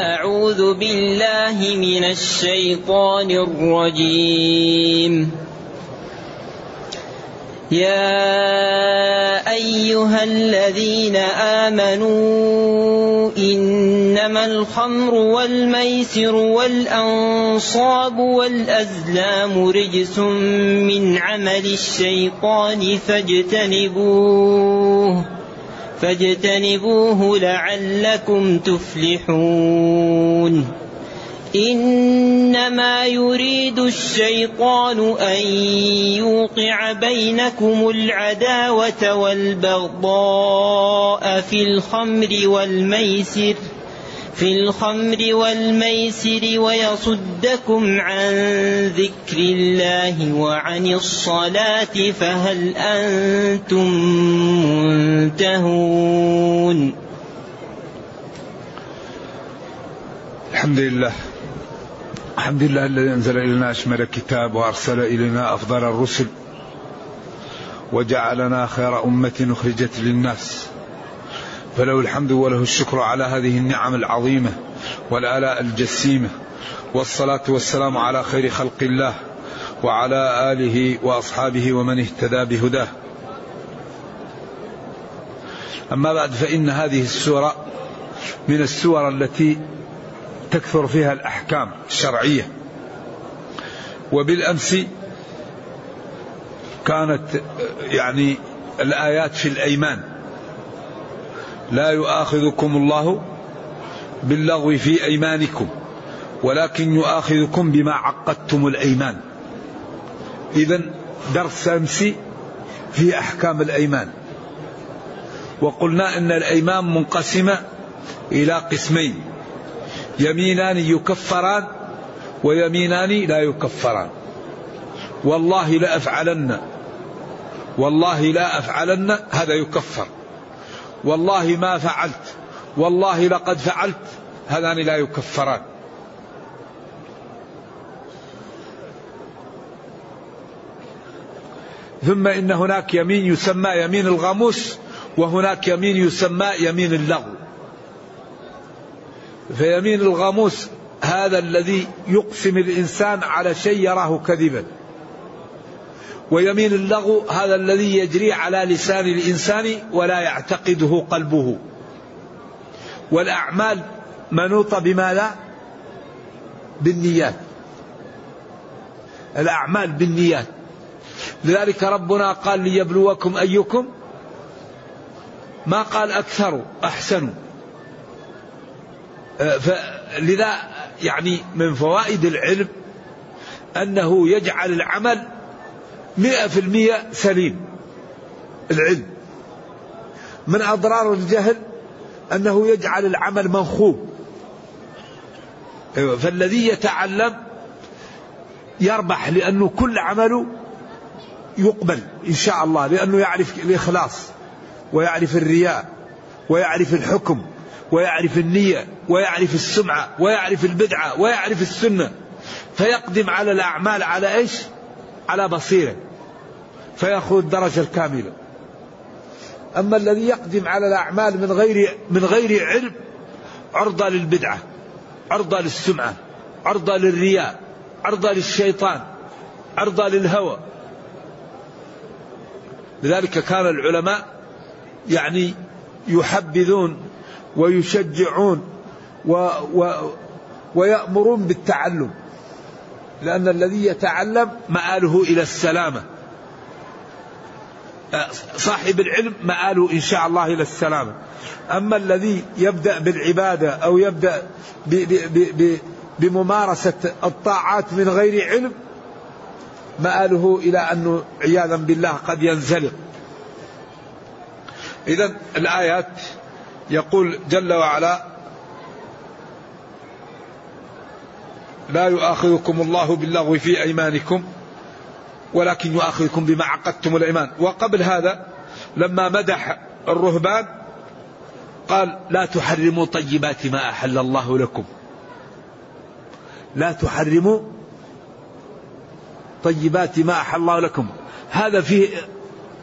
أعوذ بالله من الشيطان الرجيم. يا أيها الذين آمنوا إنما الخمر والميسر والأنصاب والأزلام رجس من عمل الشيطان فاجتنبوه. فاجتنبوه لعلكم تفلحون. إنما يريد الشيطان أن يوقع بينكم العداوة والبغضاء في الخمر والميسر. في الخمر والميسر ويصدكم عن ذكر الله وعن الصلاة فهل أنتم منتهون؟ الحمد لله. الحمد لله الذي أنزل إلينا أشمل الكتاب وأرسل إلينا أفضل الرسل وجعلنا خير أمة أخرجت للناس. فله الحمد وله الشكر على هذه النعم العظيمة والآلاء الجسيمة والصلاة والسلام على خير خلق الله وعلى آله وأصحابه ومن اهتدى بهداه. أما بعد فإن هذه السورة من السور التي تكثر فيها الأحكام الشرعية. وبالأمس كانت يعني الآيات في الأيمان. لا يؤاخذكم الله باللغو في أيمانكم ولكن يؤاخذكم بما عقدتم الأيمان. اذا درس أمس في أحكام الأيمان. وقلنا إن الأيمان منقسمه إلى قسمين يمينان يكفران ويمينان لا يكفران. والله لافعلن والله لا أفعلن هذا يكفر. والله ما فعلت والله لقد فعلت هذان لا يكفران. ثم إن هناك يمين يسمى يمين الغموس وهناك يمين يسمى يمين اللغو. فيمين الغموس هذا الذي يقسم الإنسان على شيء يراه كذبا. ويمين اللغو هذا الذي يجري على لسان الإنسان ولا يعتقده قلبه. والأعمال منوطة بما لا؟ بالنيات. الأعمال بالنيات. لذلك ربنا قال ليبلوكم أيكم ما قال أكثر أحسن. فلذا يعني من فوائد العلم أنه يجعل العمل مئة في المئة سليم. العلم. من أضرار الجهل أنه يجعل العمل منخوب. فالذي يتعلم يربح لأنه كل عمله يقبل إن شاء الله لأنه يعرف الإخلاص ويعرف الرياء ويعرف الحكم ويعرف النية ويعرف السمعة ويعرف البدعة ويعرف السنة. فيقدم على الأعمال على إيش؟ على بصيرة فيأخذ الدرجة الكاملة. أما الذي يقدم على الأعمال من غير من غير علم عرضة للبدعة عرضة للسمعة عرضة للرياء عرضة للشيطان عرضة للهوى. لذلك كان العلماء يعني يحبذون ويشجعون و و ويأمرون بالتعلم. لأن الذي يتعلم مآله إلى السلامة. صاحب العلم مآله إن شاء الله إلى السلامة. أما الذي يبدأ بالعبادة أو يبدأ ب ب ب بممارسة الطاعات من غير علم مآله إلى أنه عياذا بالله قد ينزلق. إذا الآيات يقول جل وعلا لا يؤاخذكم الله باللغو في أيمانكم ولكن يؤاخذكم بما عقدتم الأيمان. وقبل هذا لما مدح الرهبان قال لا تحرموا طيبات ما أحل الله لكم. لا تحرموا طيبات ما أحل الله لكم. هذا فيه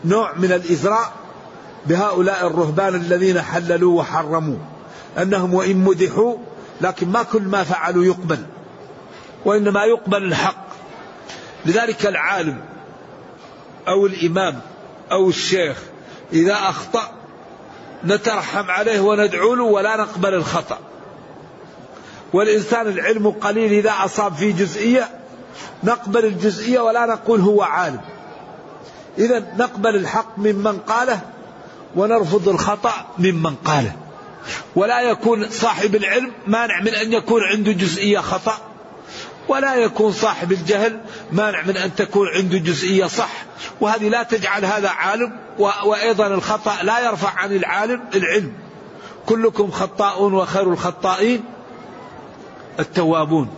نوع من الإزراء بهؤلاء الرهبان الذين حللوا وحرموا أنهم وإن مدحوا لكن ما كل ما فعلوا يقبل. وإنما يقبل الحق. لذلك العالم أو الإمام أو الشيخ إذا أخطأ نترحم عليه وندعو له ولا نقبل الخطأ. والإنسان العلم قليل إذا أصاب في جزئية نقبل الجزئية ولا نقول هو عالم. إذا نقبل الحق ممن قاله ونرفض الخطأ ممن قاله. ولا يكون صاحب العلم مانع من أن يكون عنده جزئية خطأ. ولا يكون صاحب الجهل مانع من أن تكون عنده جزئية صح. وهذه لا تجعل هذا عالم وأيضا الخطأ لا يرفع عن العالم العلم. كلكم خطاء وخير الخطائين التوابون.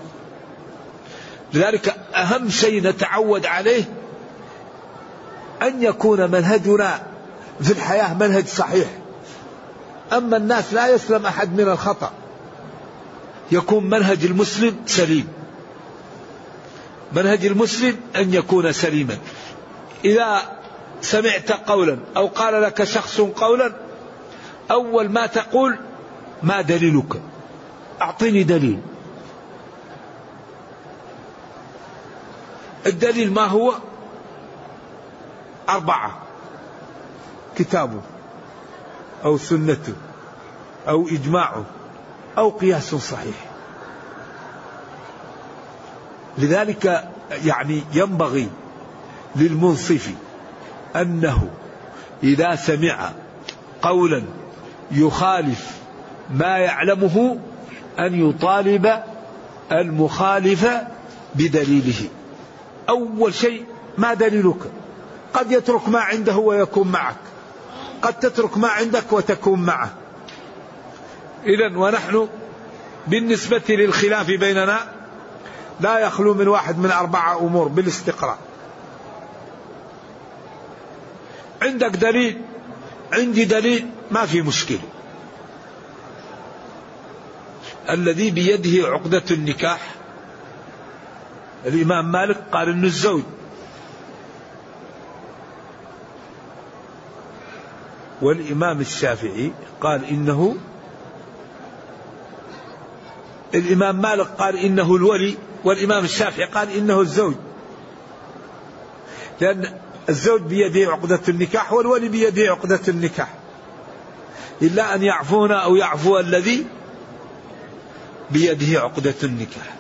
لذلك أهم شيء نتعود عليه أن يكون منهجنا في الحياة منهج صحيح. أما الناس لا يسلم أحد من الخطأ. يكون منهج المسلم سليم. منهج المسلم أن يكون سليما. إذا سمعت قولا أو قال لك شخص قولا أول ما تقول ما دليلك؟ أعطني دليل. الدليل ما هو؟ أربعة. كتابه أو سنته أو إجماعه أو قياس صحيح. لذلك يعني ينبغي للمنصف أنه إذا سمع قولا يخالف ما يعلمه أن يطالب المخالف بدليله. أول شيء ما دليلك؟ قد يترك ما عنده ويكون معك. قد تترك ما عندك وتكون معه. إذا ونحن بالنسبة للخلاف بيننا لا يخلو من واحد من أربعة أمور بالاستقراء عندك دليل؟ عندي دليل ما في مشكلة. الذي بيده عقدة النكاح. الإمام مالك قال إنه الزوج. والإمام الشافعي قال إنه الإمام مالك قال إنه الولي. والإمام الشافعي قال إنه الزوج. لأن الزوج بيده عقدة النكاح والولي بيده عقدة النكاح. إلا أن يعفون أو يعفو الذي بيده عقدة النكاح.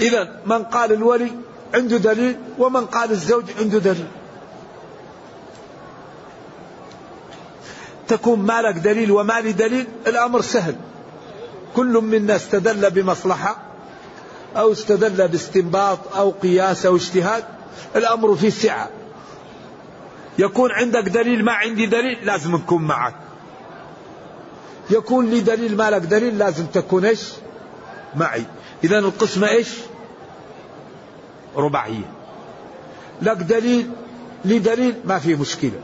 إذا من قال الولي عنده دليل ومن قال الزوج عنده دليل. تكون مالك دليل وما لي دليل الأمر سهل. كل منا استدل بمصلحة أو استدل باستنباط أو قياس أو اجتهاد الأمر في سعة يكون عندك دليل ما عندي دليل لازم نكون معك. يكون لي دليل ما لك دليل لازم تكون إيش؟ معي. إذا القسمة إيش؟ رباعية. لك دليل لي دليل ما في مشكلة.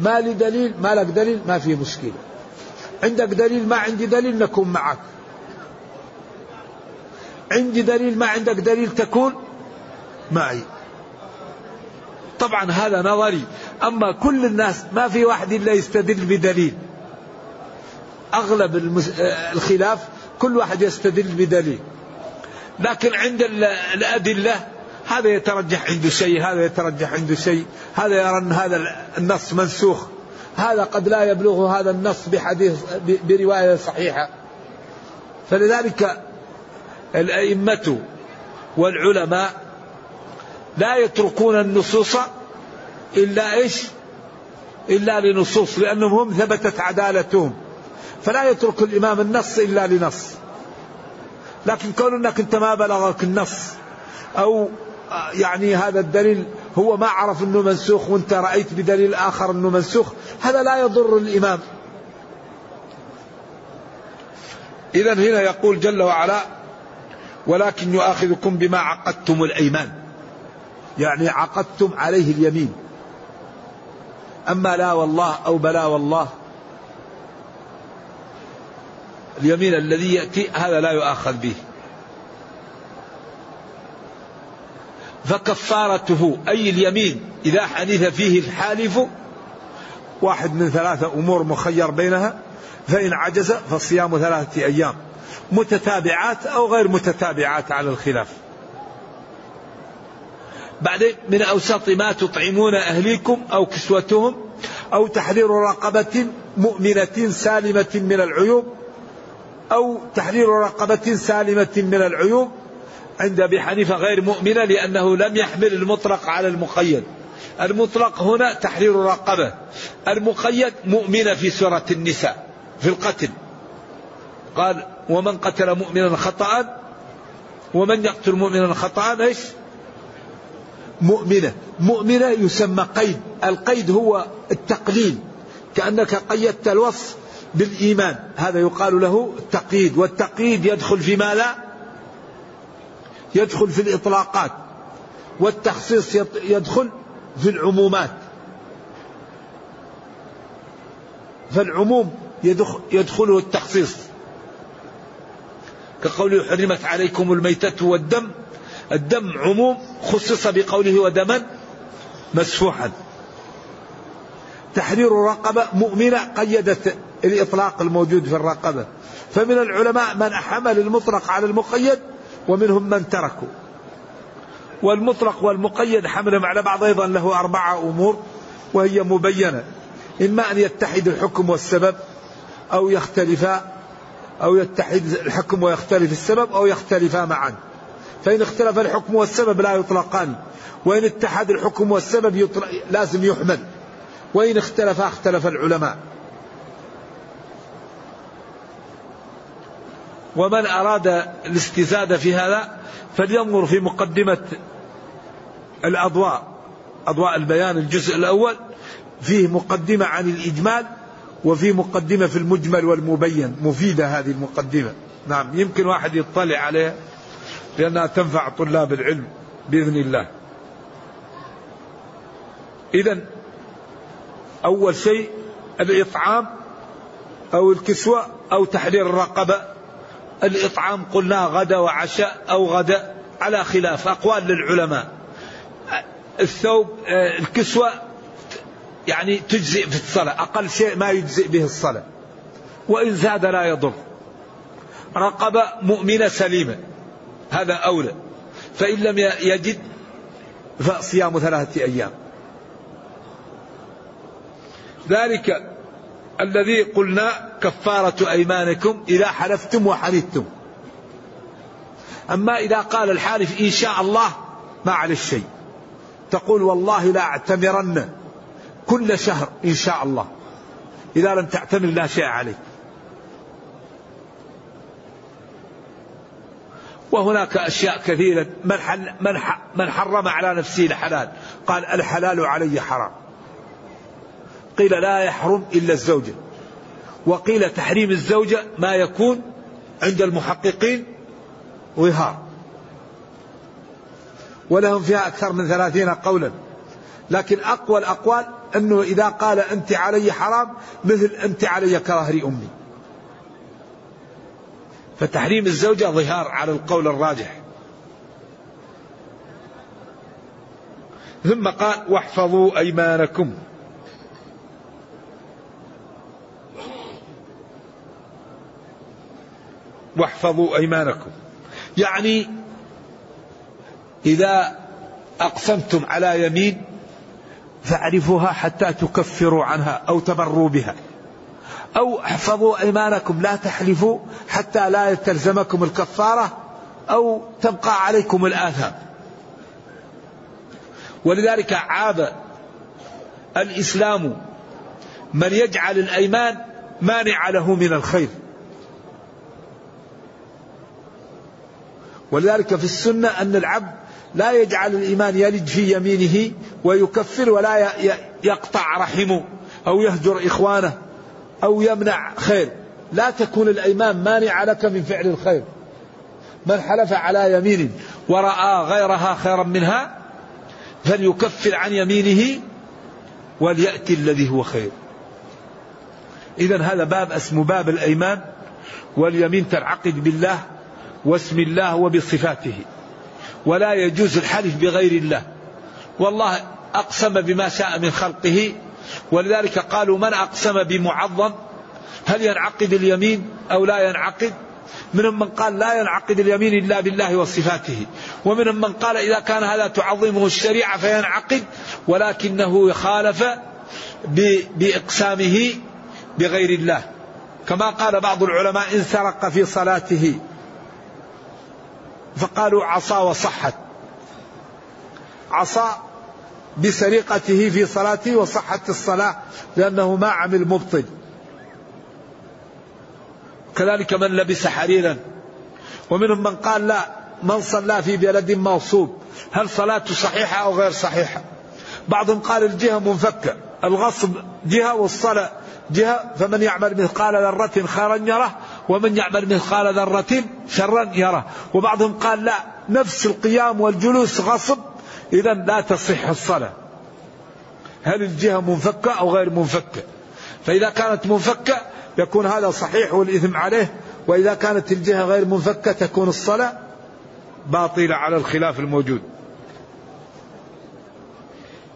ما لي دليل ما لك دليل ما في مشكلة. عندك دليل ما عندي دليل نكون معك. عندي دليل ما عندك دليل تكون معي. طبعا هذا نظري. أما كل الناس ما في واحد إلا يستدل بدليل. أغلب الخلاف كل واحد يستدل بدليل. لكن عند الأدلة هذا يترجح عنده شيء هذا يترجح عنده شيء هذا يرى أن هذا النص منسوخ. هذا قد لا يبلغ هذا النص بحديث برواية صحيحة. فلذلك الأئمة والعلماء لا يتركون النصوص إلا إيش؟ إلا لنصوص لأنهم هم ثبتت عدالتهم. فلا يترك الإمام النص إلا لنص. لكن كون أنك أنت ما بلغك النص أو يعني هذا الدليل هو ما عرف أنه منسوخ وأنت رأيت بدليل آخر أنه منسوخ هذا لا يضر الإمام. إذا هنا يقول جل وعلا ولكن يؤاخذكم بما عقدتم الأيمان. يعني عقدتم عليه اليمين. أما لا والله أو بلا والله اليمين الذي يأتي هذا لا يؤاخذ به. فكفارته أي اليمين إذا حدث فيه الحالف واحد من ثلاثة أمور مخير بينها فإن عجز فالصيام ثلاثة أيام. متتابعات أو غير متتابعات على الخلاف. بعدين من أوسط ما تطعمون أهليكم أو كسوتهم أو تحرير رقبة مؤمنة سالمة من العيوب أو تحرير رقبة سالمة من العيوب. عند أبي حنيفة غير مؤمنة لأنه لم يحمل المطلق على المقيد. المطلق هنا تحرير رقبة. المقيد مؤمنة في سورة النساء في القتل. قال ومن قتل مؤمنا خطأ ومن يقتل مؤمنا خطأ إيش؟ مؤمنة. مؤمنة يسمى قيد. القيد هو التقليل. كأنك قيدت الوصف بالإيمان. هذا يقال له التقييد. والتقييد يدخل في ماذا؟ يدخل في الإطلاقات. والتخصيص يدخل في العمومات. فالعموم يدخله التخصيص. كقوله حرمت عليكم الميتة والدم الدم عموم خصص بقوله ودما مسفوحا. تحرير رقبة مؤمنة قيدت الإطلاق الموجود في الرقبة. فمن العلماء من حمل المطلق على المقيد ومنهم من تركه والمطلق والمقيد حملهم على بعض أيضا له أربعة أمور وهي مبينة. إما أن يتحد الحكم والسبب أو يختلفا أو يتحد الحكم ويختلف السبب أو يختلفا معا. فإن اختلف الحكم والسبب لا يطلقان. وإن اتحد الحكم والسبب لازم يحمل. وإن اختلفا اختلف العلماء. ومن أراد الاستزادة في هذا فلينظر في مقدمة الأضواء أضواء البيان الجزء الأول. فيه مقدمة عن الإجمال وفي مقدمة في المجمل والمبين. مفيدة هذه المقدمة. نعم يمكن واحد يطلع عليها لأنها تنفع طلاب العلم بإذن الله. إذا أول شيء الإطعام أو الكسوة أو تحرير الرقبة. الإطعام قلنا غدا وعشاء أو غدا على خلاف أقوال للعلماء. الثوب آه، الكسوة يعني تجزئ في الصلاة أقل شيء ما يجزئ به الصلاة. وإن زاد لا يضر. رقبة مؤمنة سليمة. هذا أولى. فإن لم يجد فصيام ثلاثة أيام. ذلك الذي قلنا كفارة أيمانكم إذا حلفتم وحلفتم. أما إذا قال الحالف إن شاء الله ما على الشيء تقول والله لا أعتمرن. كل شهر إن شاء الله. إذا لم تعتمر لا شيء عليك. وهناك أشياء كثيرة. من, من, من حرم على نفسه الحلال. قال الحلال علي حرام. قيل لا يحرم إلا الزوجة. وقيل تحريم الزوجة ما يكون عند المحققين ظهار ولهم فيها أكثر من ثلاثين قولا. لكن أقوى الأقوال أنه إذا قال أنت علي حرام مثل أنت علي كظهر أمي. فتحريم الزوجة ظهار على القول الراجح. ثم قال واحفظوا أيمانكم. واحفظوا أيمانكم. يعني إذا أقسمتم على يمين فاعرفوها حتى تكفروا عنها أو تبروا بها. أو احفظوا أيمانكم لا تحلفوا حتى لا تلزمكم الكفارة أو تبقى عليكم الآثام. ولذلك عاب الإسلام من يجعل الأيمان مانع له من الخير. ولذلك في السنة أن العبد لا يجعل الإيمان يلج في يمينه ويكفر ولا يقطع رحمه أو يهجر إخوانه أو يمنع خير. لا تكون الأيمان مانعة لك من فعل الخير. من حلف على يمين ورأى غيرها خيرا منها فليكفر عن يمينه وليأتي الذي هو خير. إذا هذا باب اسمه باب الأيمان واليمين تنعقد بالله واسم الله وبصفاته. ولا يجوز الحلف بغير الله. والله أقسم بما شاء من خلقه ولذلك قالوا من أقسم بمعظم؟ هل ينعقد اليمين أو لا ينعقد؟ منهم من قال لا ينعقد اليمين إلا بالله وصفاته. ومنهم من قال إذا كان هذا تعظمه الشريعة فينعقد ولكنه خالف بإقسامه بغير الله. كما قال بعض العلماء إن سرق في صلاته فقالوا عصى وصحت. عصى بسرقته في صلاته وصحت الصلاة لأنه ما عمل مبطل. كذلك من لبس حريرا. ومنهم من قال لا من صلى في بلد موصوب. هل صلاته صحيحة أو غير صحيحة؟ بعضهم قال الجهة منفكة. الغصب جهة والصلاة جهة. فمن يعمل مثقال ذرة خيرا يره ومن يعمل مثقال ذرة شرا يره. وبعضهم قال لا نفس القيام والجلوس غصب. إذا لا تصح الصلاة. هل الجهة منفكة أو غير منفكة؟ فإذا كانت منفكة يكون هذا صحيح والإثم عليه وإذا كانت الجهة غير منفكة تكون الصلاة باطلة على الخلاف الموجود.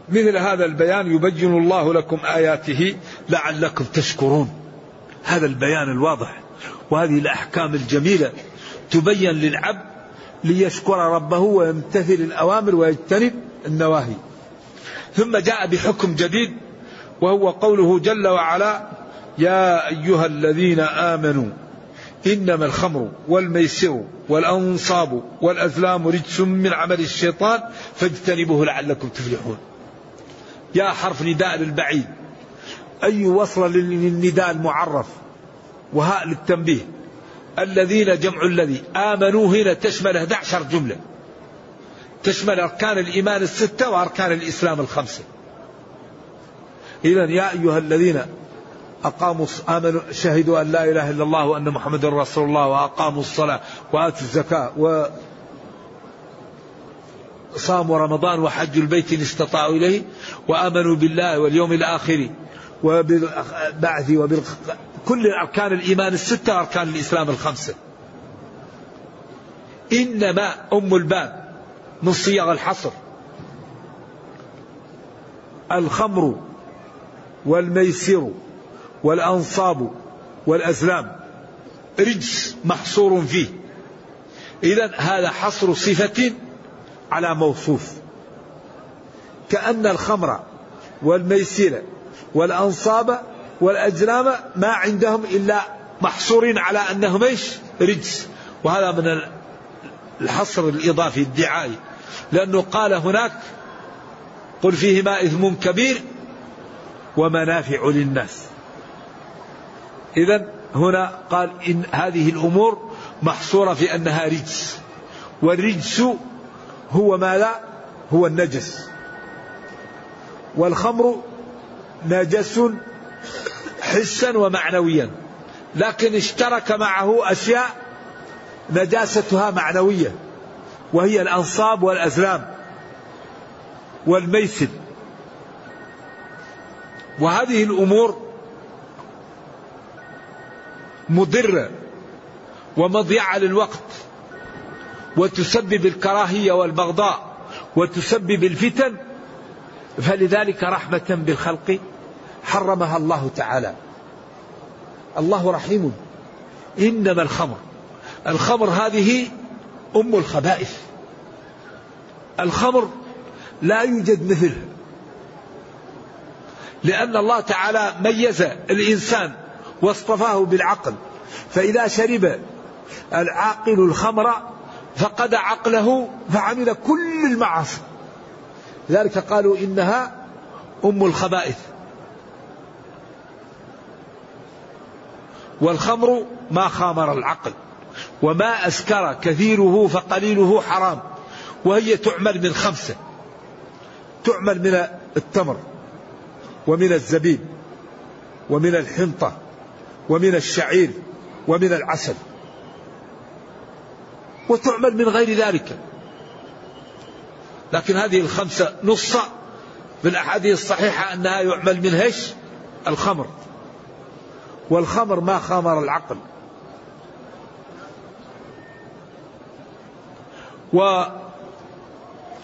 مثل هذا البيان يبين الله لكم آياته لعلكم تشكرون. هذا البيان الواضح. وهذه الأحكام الجميلة تبين للعبد ليشكر ربه ويمتثل الأوامر ويجتنب النواهي. ثم جاء بحكم جديد وهو قوله جل وعلا يا أيها الذين آمنوا إنما الخمر والميسر والأنصاب والأزلام رجس من عمل الشيطان فاجتنبوه لعلكم تفلحون. يا حرف نداء للبعيد. أي وصل للنداء المعرف؟ وهاء للتنبيه. الذين جمع الذي. آمنوا هنا تشمل 11 جملة. تشمل أركان الإيمان الستة وأركان الإسلام الخمسة. إذا يا أيها الذين أقاموا آمنوا شهدوا أن لا إله إلا الله وأن محمد رسول الله وأقاموا الصلاة وآتوا الزكاة و صاموا رمضان وحجوا البيت إن استطاعوا إليه وآمنوا بالله واليوم الآخر وبالبعث وبال كل أركان الإيمان الستة أركان الإسلام الخمسة. إنما أم الباب من صيغ الحصر. الخمر والميسر والأنصاب والأزلام. رجس محصور فيه. إذا هذا حصر صفة على موصوف. كأن الخمر والميسر والأنصاب والأزلام ما عندهم إلا محصورين على أنهم إيش؟ رجس. وهذا من الحصر الإضافي الدعائي لأنه قال هناك قل فيهما إثم كبير ومنافع للناس. إذا هنا قال إن هذه الأمور محصورة في أنها رجس. والرجس هو ما لا هو النجس. والخمر نجس حسا ومعنويا. لكن اشترك معه أشياء نجاستها معنوية وهي الأنصاب والأزلام والميسر. وهذه الأمور مضرة ومضيعة للوقت وتسبب الكراهية والبغضاء وتسبب الفتن. فلذلك رحمة بالخلق حرمها الله تعالى. الله رحيم. إنما الخمر. الخمر هذه أم الخبائث. الخمر لا يوجد مثله لأن الله تعالى ميز الإنسان واصطفاه بالعقل. فإذا شرب العاقل الخمر فقد عقله فعمل كل المعاصي. لذلك قالوا إنها أم الخبائث. والخمر ما خامر العقل وما أسكر كثيره فقليله حرام وهي تعمل من خمسة تعمل من التمر ومن الزبيب ومن الحنطة ومن الشعير ومن العسل وتعمل من غير ذلك. لكن هذه الخمسة نص في الأحاديث الصحيحة أنها يعمل منها إيش؟ الخمر. والخمر ما خامر العقل.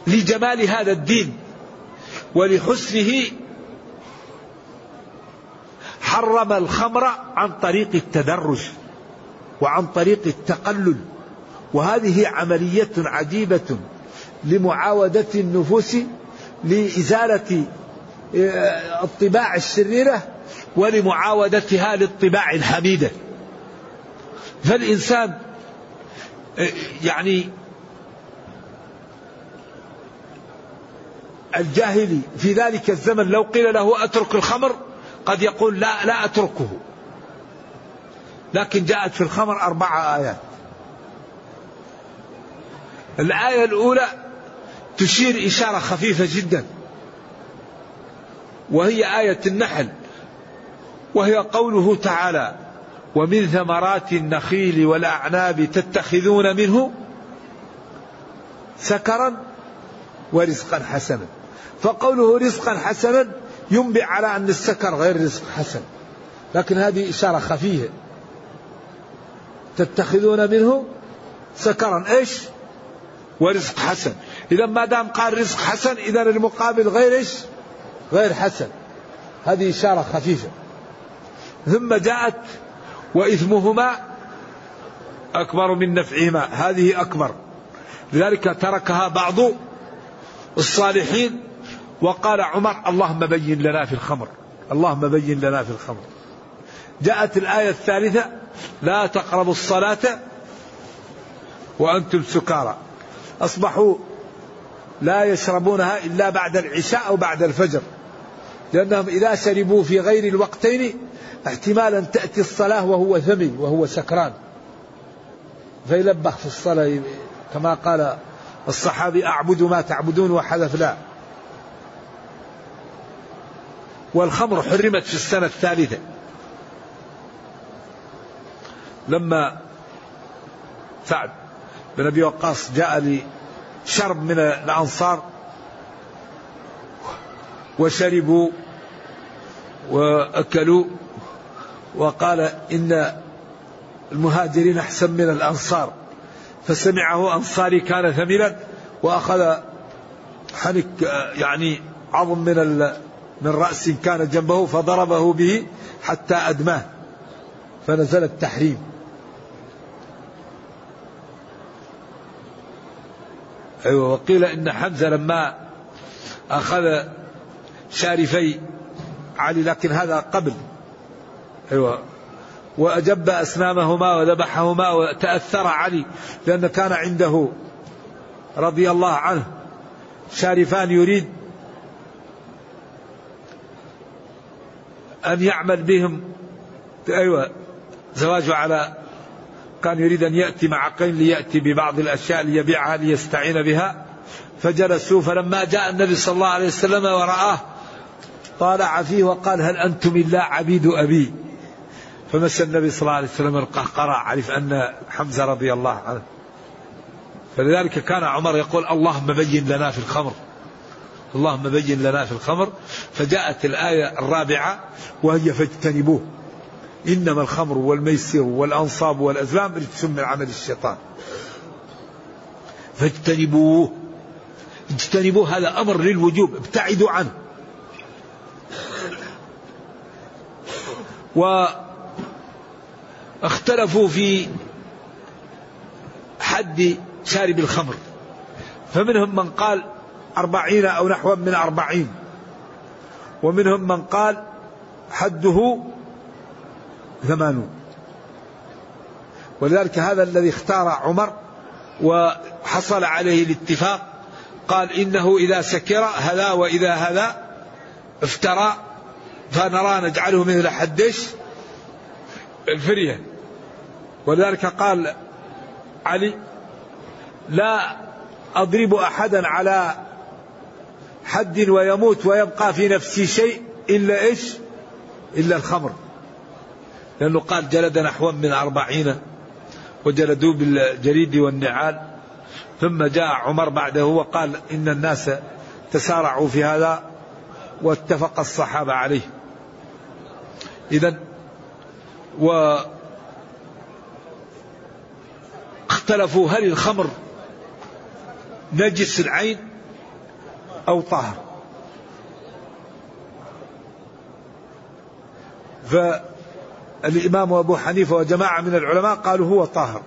ولجمال هذا الدين ولحسنه حرم الخمر عن طريق التدرج وعن طريق التقلل. وهذه عملية عجيبة لمعاودة النفوس لإزالة آه، الطباع الشريرة ولمعاودتها للطباع الحميدة. فالإنسان آه، يعني الجاهلي في ذلك الزمن لو قيل له أترك الخمر قد يقول لا لا أتركه. لكن جاءت في الخمر أربع آيات. الآية الأولى تشير إشارة خفيفة جدا وهي آية النحل. وهي قوله تعالى ومن ثمرات النخيل والأعناب تتخذون منه سكرا ورزقا حسنا. فقوله رزقا حسنا ينبئ على أن السكر غير رزق حسن. لكن هذه إشارة خفية. تتخذون منه سكرا. إيش؟ ورزق حسن. إذا ما دام قال رزق حسن إذا المقابل غير إيش؟ غير حسن. هذه إشارة خفيفة. ثم جاءت وإثمهما أكبر من نفعهما. هذه أكبر. لذلك تركها بعض الصالحين وقال عمر اللهم بين لنا في الخمر. اللهم بين لنا في الخمر. جاءت الآية الثالثة لا تقربوا الصلاة وأنتم سكارى. أصبحوا لا يشربونها إلا بعد العشاء أو بعد الفجر. لأنهم إذا شربوا في غير الوقتين احتمالا تأتي الصلاة وهو ثمي وهو سكران. فيلبخ في الصلاة كما قال الصحابي أعبد ما تعبدون وحذف لا. والخمر حرمت في السنة الثالثة. لما سعد بن أبي وقاص جاء لشرب من الأنصار وشربوا وأكلوا وقال إن المهاجرين أحسن من الأنصار. فسمعه أنصاري كان ثملا وأخذ حنك يعني عظم من من رأس كان جنبه فضربه به حتى أدماه. فنزل التحريم. أيوة وقيل إن حمزة لما أخذ شارفي علي لكن هذا قبل. أيوة. وأجب أسنامهما وذبحهما وتأثر علي لأن كان عنده رضي الله عنه شارفان يريد أن يعمل بهم. أيوة. زواجه على كان يريد أن يأتي مع قين ليأتي ببعض الأشياء ليبيعها ليستعين بها. فجلسوا فلما جاء النبي صلى الله عليه وسلم ورآه طالع فيه وقال هل أنتم إلا عبيد أبي؟ فمس النبي صلى الله عليه وسلم القهقرة عرف أن حمزة رضي الله عنه. فلذلك كان عمر يقول اللهم بين لنا في الخمر. اللهم بين لنا في الخمر. فجاءت الآية الرابعة وهي فاجتنبوه. إنما الخمر والميسر والأنصاب والأزلام رجس من عمل الشيطان. فاجتنبوه. اجتنبوه هذا أمر للوجوب ابتعدوا عنه. واختلفوا في حد شارب الخمر. فمنهم من قال أربعين أو نحو من أربعين. ومنهم من قال حده ثمانون. ولذلك هذا الذي اختار عمر وحصل عليه الاتفاق قال إنه إذا سكر هذا وإذا هذا افترى فنرى نجعله مثل حدش الفرية. ولذلك قال علي لا أضرب أحدا على حد ويموت ويبقى في نفسي شيء إلا إيش؟ إلا الخمر. لأنه قال جلد نحو من أربعين وجلدوه بالجريد والنعال. ثم جاء عمر بعده وقال إن الناس تسارعوا في هذا. واتفق الصحابة عليه. إذا و اختلفوا هل الخمر نجس العين أو طهر الإمام أبو حنيفة وجماعة من العلماء قالوا هو طاهر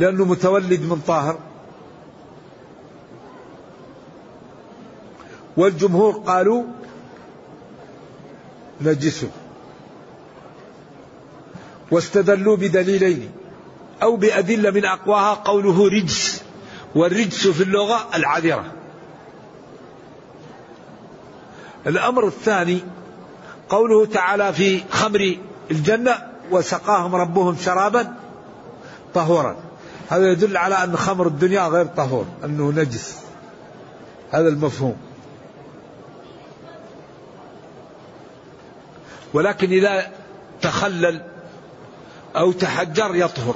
لأنه متولد من طاهر. والجمهور قالوا نجسه. واستدلوا بدليلين أو بأدلة من أقواها قوله رجس والرجس في اللغة العذرة. الأمر الثاني قوله تعالى في خمر الجنة وسقاهم ربهم شرابا طهورا. هذا يدل على أن خمر الدنيا غير طهور أنه نجس. هذا المفهوم. ولكن إذا تخلل أو تحجر يطهر.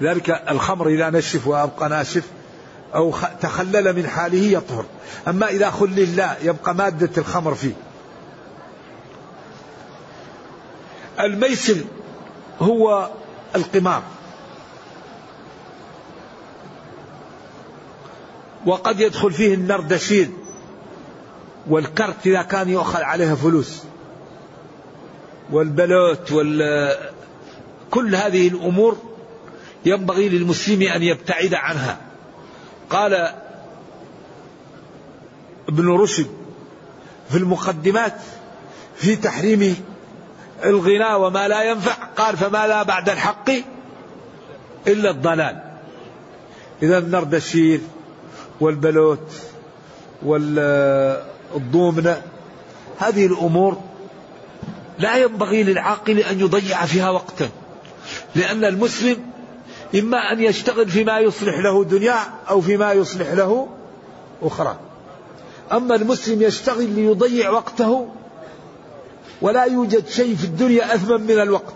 لذلك الخمر إذا نشف وأبقى ناشف أو تخلل من حاله يطهر. أما إذا خلل لا يبقى مادة الخمر فيه. الميسر هو القمار. وقد يدخل فيه النردشير والكرت إذا كان يؤخذ عليها فلوس. والبلوت وال كل هذه الأمور ينبغي للمسلم أن يبتعد عنها. قال ابن رشد في المقدمات في تحريم الغنى وما لا ينفع قال فما لا بعد الحق إلا الضلال. إذا النردشير والبلوت والضومنة هذه الأمور لا ينبغي للعاقل أن يضيع فيها وقتا لأن المسلم إما أن يشتغل فيما يصلح له دنيا أو فيما يصلح له أخرى. أما المسلم يشتغل ليضيع وقته ولا يوجد شيء في الدنيا أثمن من الوقت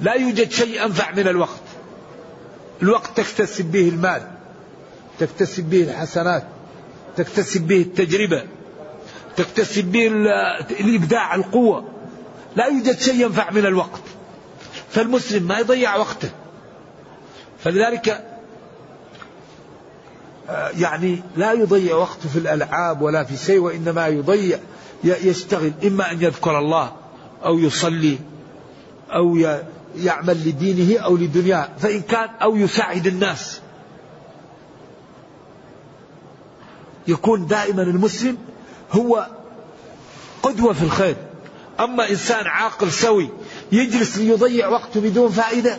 لا يوجد شيء أنفع من الوقت. الوقت تكتسب به المال تكتسب به الحسنات تكتسب به التجربة تكتسب به الإبداع القوة. لا يوجد شيء ينفع من الوقت. فالمسلم ما يضيع وقته. فلذلك آه، يعني لا يضيع وقته في الألعاب ولا في شيء وإنما يضيع يشتغل. إما أن يذكر الله أو يصلي أو يعمل لدينه أو لدنياه. فإن كان أو يساعد الناس. يكون دائما المسلم هو قدوة في الخير. أما إنسان عاقل سوي يجلس ليضيع وقته بدون فائدة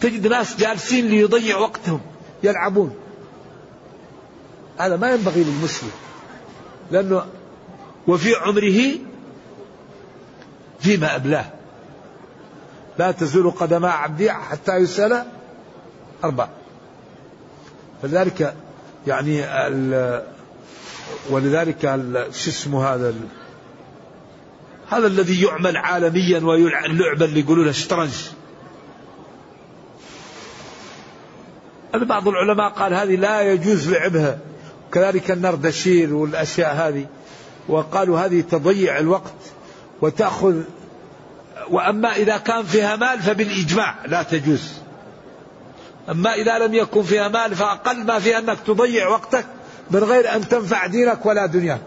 تجد ناس جالسين ليضيع وقتهم يلعبون. هذا ما ينبغي للمسلم لأنه وفي عمره فيما أبلاه. لا تزول قدما عبدي حتى يسأل أربع فلذلك يعني ولذلك شو اسمه هذا هذا الذي يعمل عالميا واللعبة اللي يقولون الشطرنج بعض العلماء قال هذه لا يجوز لعبها. كذلك النردشير والأشياء هذه. وقالوا هذه تضيع الوقت وتأخذ وأما إذا كان فيها مال فبالإجماع لا تجوز. أما إذا لم يكن فيها مال فأقل ما فيها أنك تضيع وقتك من غير أن تنفع دينك ولا دنياك.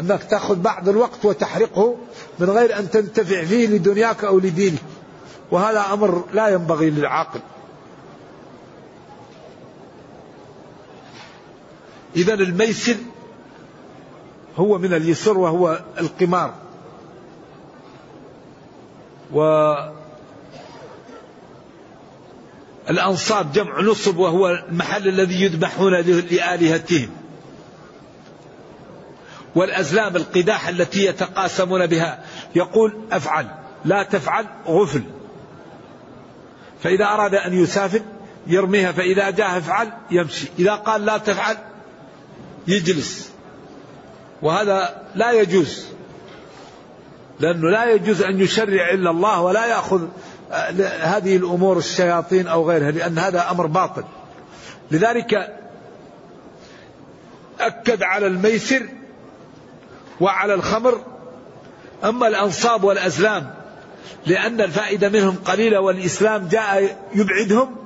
أنك تأخذ بعض الوقت وتحرقه من غير أن تنتفع فيه لدنياك أو لدينك. وهذا أمر لا ينبغي للعاقل. إذا الميسر هو من اليسر وهو القمار. و الأنصاب جمع نصب وهو المحل الذي يذبحون لآلهتهم. والأزلام القداح التي يتقاسمون بها. يقول أفعل لا تفعل غفل. فإذا أراد أن يسافر يرميها فإذا جاء أفعل يمشي. إذا قال لا تفعل يجلس. وهذا لا يجوز لأنه لا يجوز أن يشرع إلا الله ولا يأخذ هذه الأمور الشياطين أو غيرها لأن هذا أمر باطل. لذلك أكد على الميسر وعلى الخمر أما الأنصاب والأزلام لأن الفائدة منهم قليلة والإسلام جاء يبعدهم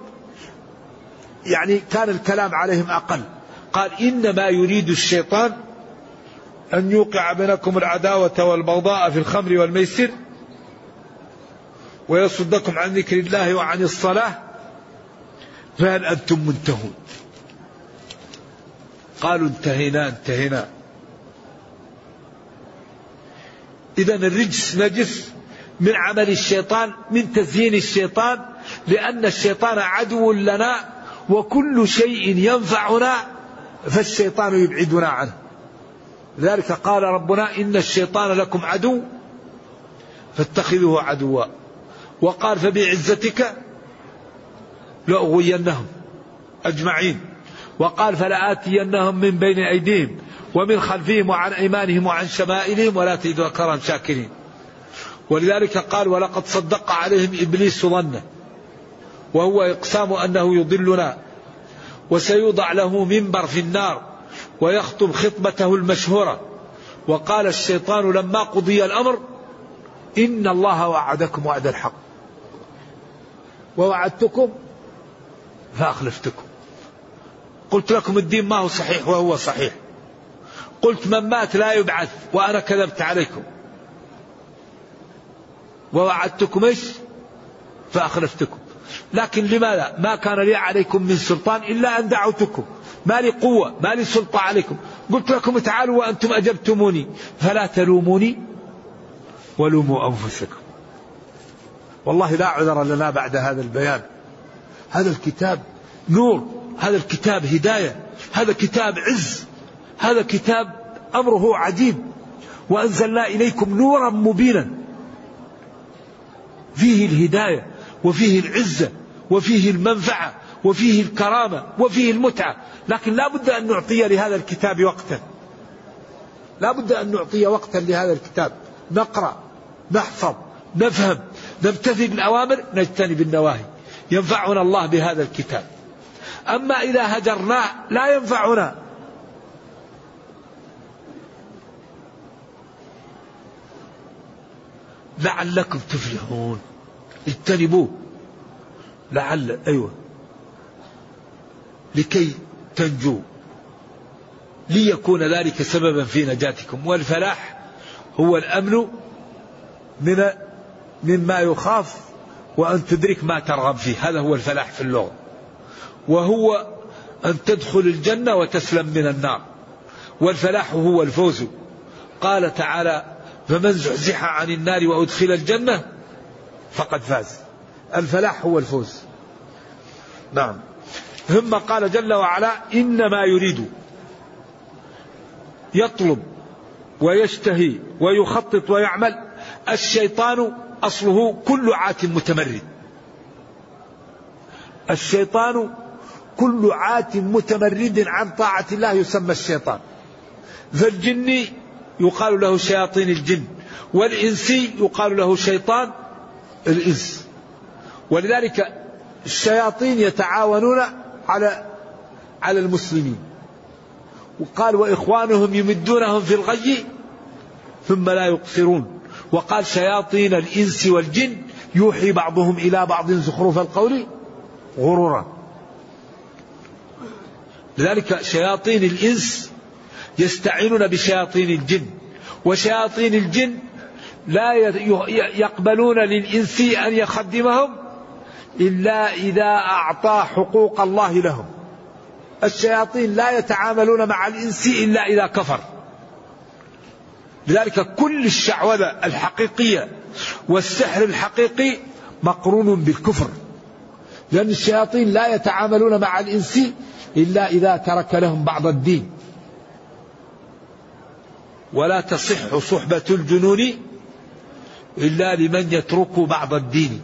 يعني كان الكلام عليهم أقل. قال إنما يريد الشيطان أن يوقع بينكم العداوة والبغضاء في الخمر والميسر ويصدكم عن ذكر الله وعن الصلاة فهل أنتم منتهون؟ قالوا انتهينا انتهينا. إذا الرجس نجس من عمل الشيطان من تزيين الشيطان لأن الشيطان عدو لنا وكل شيء ينفعنا فالشيطان يبعدنا عنه. لذلك قال ربنا إن الشيطان لكم عدو فاتخذوه عدوا. وقال فبعزتك لأغوينهم. أجمعين. وقال فلآتينهم من بين أيديهم ومن خلفهم وعن أيمانهم وعن شمائلهم ولا تجد أكثرهم شاكرين. ولذلك قال ولقد صدق عليهم إبليس ظنه. وهو إقسام أنه يضلنا وسيوضع له منبر في النار ويخطب خطبته المشهورة. وقال الشيطان لما قضي الأمر إن الله وعدكم وعد الحق. ووعدتكم؟ فأخلفتكم. قلت لكم الدين ما هو صحيح وهو صحيح. قلت من مات لا يبعث وأنا كذبت عليكم. ووعدتكم إيش؟ فأخلفتكم. لكن لماذا؟ ما كان لي عليكم من سلطان إلا أن دعوتكم. ما لي قوة ما لي سلطة عليكم. قلت لكم تعالوا وأنتم أجبتموني. فلا تلوموني ولوموا أنفسكم. والله لا عذر لنا بعد هذا البيان. هذا الكتاب نور هذا الكتاب هداية هذا كتاب عز هذا كتاب أمره عجيب وأنزلنا إليكم نورا مبينا. فيه الهداية وفيه العزة وفيه المنفعة وفيه الكرامة وفيه المتعة. لكن لا بد أن نعطي لهذا الكتاب وقتا. لا بد أن نعطي وقتا لهذا الكتاب. نقرأ نحفظ نفهم. نمتثل الأوامر نجتنب النواهي ينفعنا الله بهذا الكتاب. أما إذا هجرناه لا ينفعنا. لعلكم تفلحون. اجتنبوه. لعل أيوه. لكي تنجوا ليكون ذلك سببا في نجاتكم. والفلاح هو الأمن من مما يخاف وأن تدرك ما ترغب فيه. هذا هو الفلاح في اللغة. وهو أن تدخل الجنة وتسلم من النار. والفلاح هو الفوز. قال تعالى فمن زحزح عن النار وأدخل الجنة فقد فاز. الفلاح هو الفوز. نعم. ثم قال جل وعلا إنما يريد يطلب ويشتهي ويخطط ويعمل الشيطان أصله كل عات متمرد. الشيطان كل عات متمرد عن طاعة الله يسمى الشيطان. فالجن يقال له شياطين الجن والإنسي يقال له شيطان الإنس. ولذلك الشياطين يتعاونون على على المسلمين. وقال وإخوانهم يمدونهم في الغي ثم لا يقصرون. وقال شياطين الإنس والجن يوحي بعضهم إلى بعض زخرف القول غرورا. لذلك شياطين الإنس يستعينون بشياطين الجن وشياطين الجن لا يقبلون للإنس أن يخدمهم إلا إذا أعطى حقوق الله لهم. الشياطين لا يتعاملون مع الإنس إلا إذا كفر. لذلك كل الشعوذة الحقيقية والسحر الحقيقي مقرون بالكفر. لأن الشياطين لا يتعاملون مع الإنس إلا إذا ترك لهم بعض الدين. ولا تصح صحبة الجنون إلا لمن يترك بعض الدين.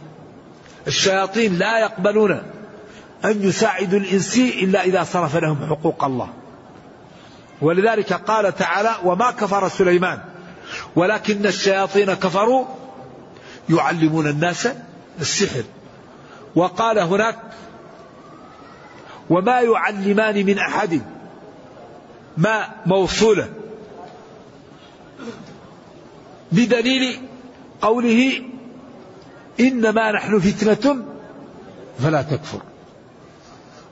الشياطين لا يقبلون أن يساعدوا الإنس إلا إذا صرف لهم حقوق الله. ولذلك قال تعالى وما كفر سليمان ولكن الشياطين كفروا يعلمون الناس السحر. وقال هناك وما يعلمان من أحد ما موصوله. بدليل قوله إنما نحن فتنة فلا تكفر.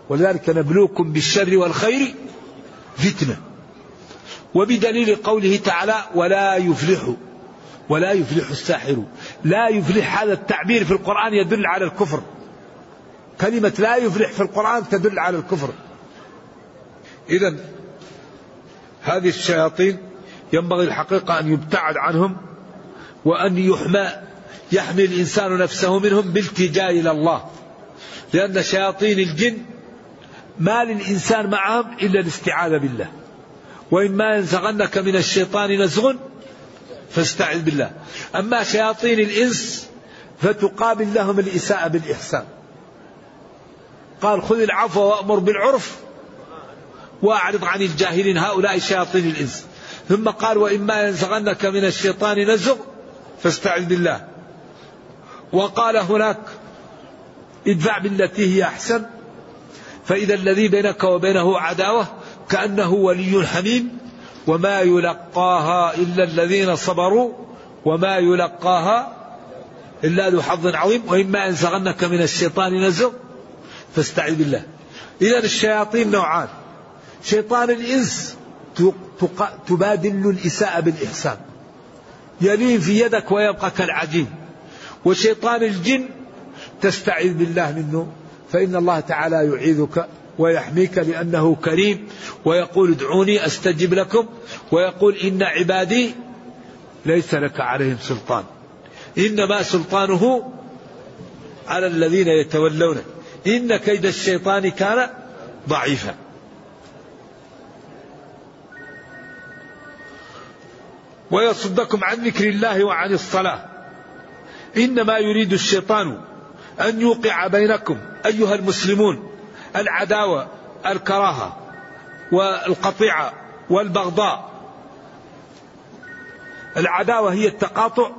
ولذلك نبلوكم بالشر والخير فتنة. وبدليل قوله تعالى ولا يفلح ولا يفلح الساحر. لا يفلح هذا التعبير في القرآن يدل على الكفر. كلمة لا يفلح في القرآن تدل على الكفر. إذا هذه الشياطين ينبغي الحقيقة أن يبتعد عنهم وأن يحمى يحمي الإنسان نفسه منهم بالتجاه إلى الله. لأن شياطين الجن ما للإنسان معهم إلا الاستعاذة بالله. وإما ينزغنك من الشيطان نزغ فاستعذ بالله. أما شياطين الإنس فتقابل لهم الإساءة بالإحسان. قال خذ العفو وأمر بالعرف وأعرض عن الجاهلين هؤلاء شياطين الإنس. ثم قال وإما ينزغنك من الشيطان نزغ فاستعذ بالله. وقال هناك ادفع بالتي هي أحسن. فإذا الذي بينك وبينه عداوة كأنه ولي حميم وما يلقاها إلا الذين صبروا وما يلقاها إلا ذو حظ عظيم. وإما ينزغنك من الشيطان نزغ فاستعذ بالله. إذا الشياطين نوعان. شيطان الإنس تبادل الإساءة بالإحسان. يلين في يدك ويبقى كالعجين. وشيطان الجن تستعذ بالله منه فإن الله تعالى يعيذك ويحميك لأنه كريم ويقول ادعوني أستجب لكم ويقول إن عبادي ليس لك عليهم سلطان. إنما سلطانه على الذين يتولونه. إن كيد الشيطان كان ضعيفا. ويصدكم عن ذكر الله وعن الصلاة. إنما يريد الشيطان أن يوقع بينكم أيها المسلمون العداوة الكراهة والقطيعة والبغضاء. العداوة هي التقاطع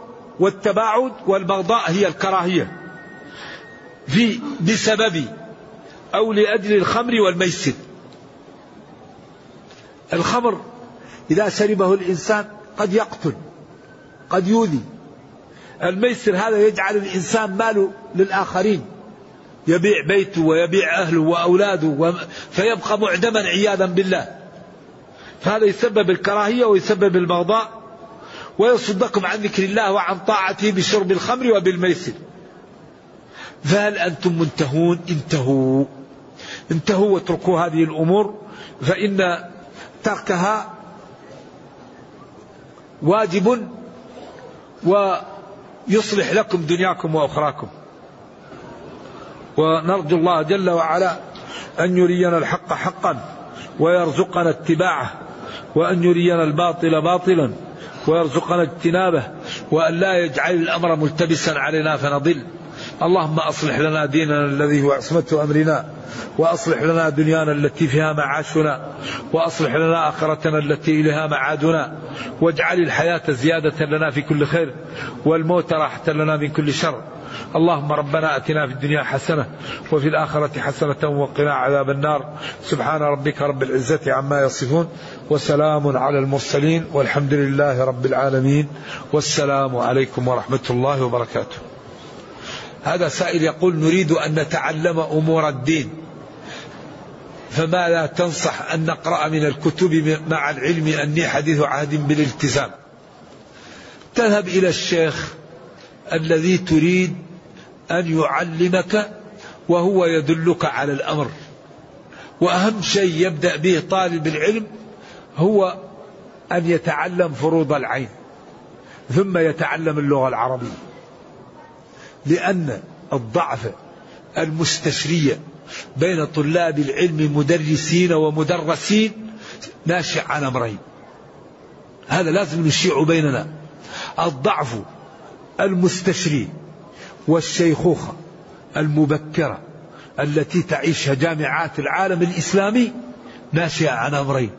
والتباعد والبغضاء هي الكراهية. في بسبب أو لأجل الخمر والميسر. الخمر إذا شربه الإنسان قد يقتل قد يؤذي. الميسر هذا يجعل الإنسان ماله للآخرين. يبيع بيته ويبيع أهله وأولاده فيبقى معدما عياذا بالله. فهذا يسبب الكراهية ويسبب البغضاء ويصدكم عن ذكر الله وعن طاعته بشرب الخمر وبالميسر. فهل أنتم منتهون؟ انتهوا. انتهوا واتركوا هذه الأمور فإن تركها واجب ويصلح لكم دنياكم وأخراكم. ونرجو الله جل وعلا أن يرينا الحق حقا ويرزقنا اتباعه وأن يرينا الباطل باطلا ويرزقنا اجتنابه وأن لا يجعل الأمر ملتبسا علينا فنضل. اللهم أصلح لنا ديننا الذي هو عصمة أمرنا وأصلح لنا دنيانا التي فيها معاشنا وأصلح لنا آخرتنا التي إليها معادنا واجعل الحياة زيادة لنا في كل خير والموت راحة لنا من كل شر. اللهم ربنا آتنا في الدنيا حسنة وفي الآخرة حسنة وقنا عذاب النار سبحان ربك رب العزة عما يصفون وسلام على المرسلين والحمد لله رب العالمين والسلام عليكم ورحمة الله وبركاته. هذا سائل يقول نريد أن نتعلم أمور الدين فما لا تنصح أن نقرأ من الكتب مع العلم أني حديث عهد بالالتزام. تذهب إلى الشيخ الذي تريد أن يعلمك وهو يدلك على الأمر. وأهم شيء يبدأ به طالب العلم هو أن يتعلم فروض العين ثم يتعلم اللغة العربية. لأن الضعف المستشرية بين طلاب العلم مدرسين ومدرسين ناشئ عن أمرين. هذا لازم نشيع بيننا. الضعف المستشري والشيخوخة المبكرة التي تعيشها جامعات العالم الإسلامي ناشئة عن أمرين.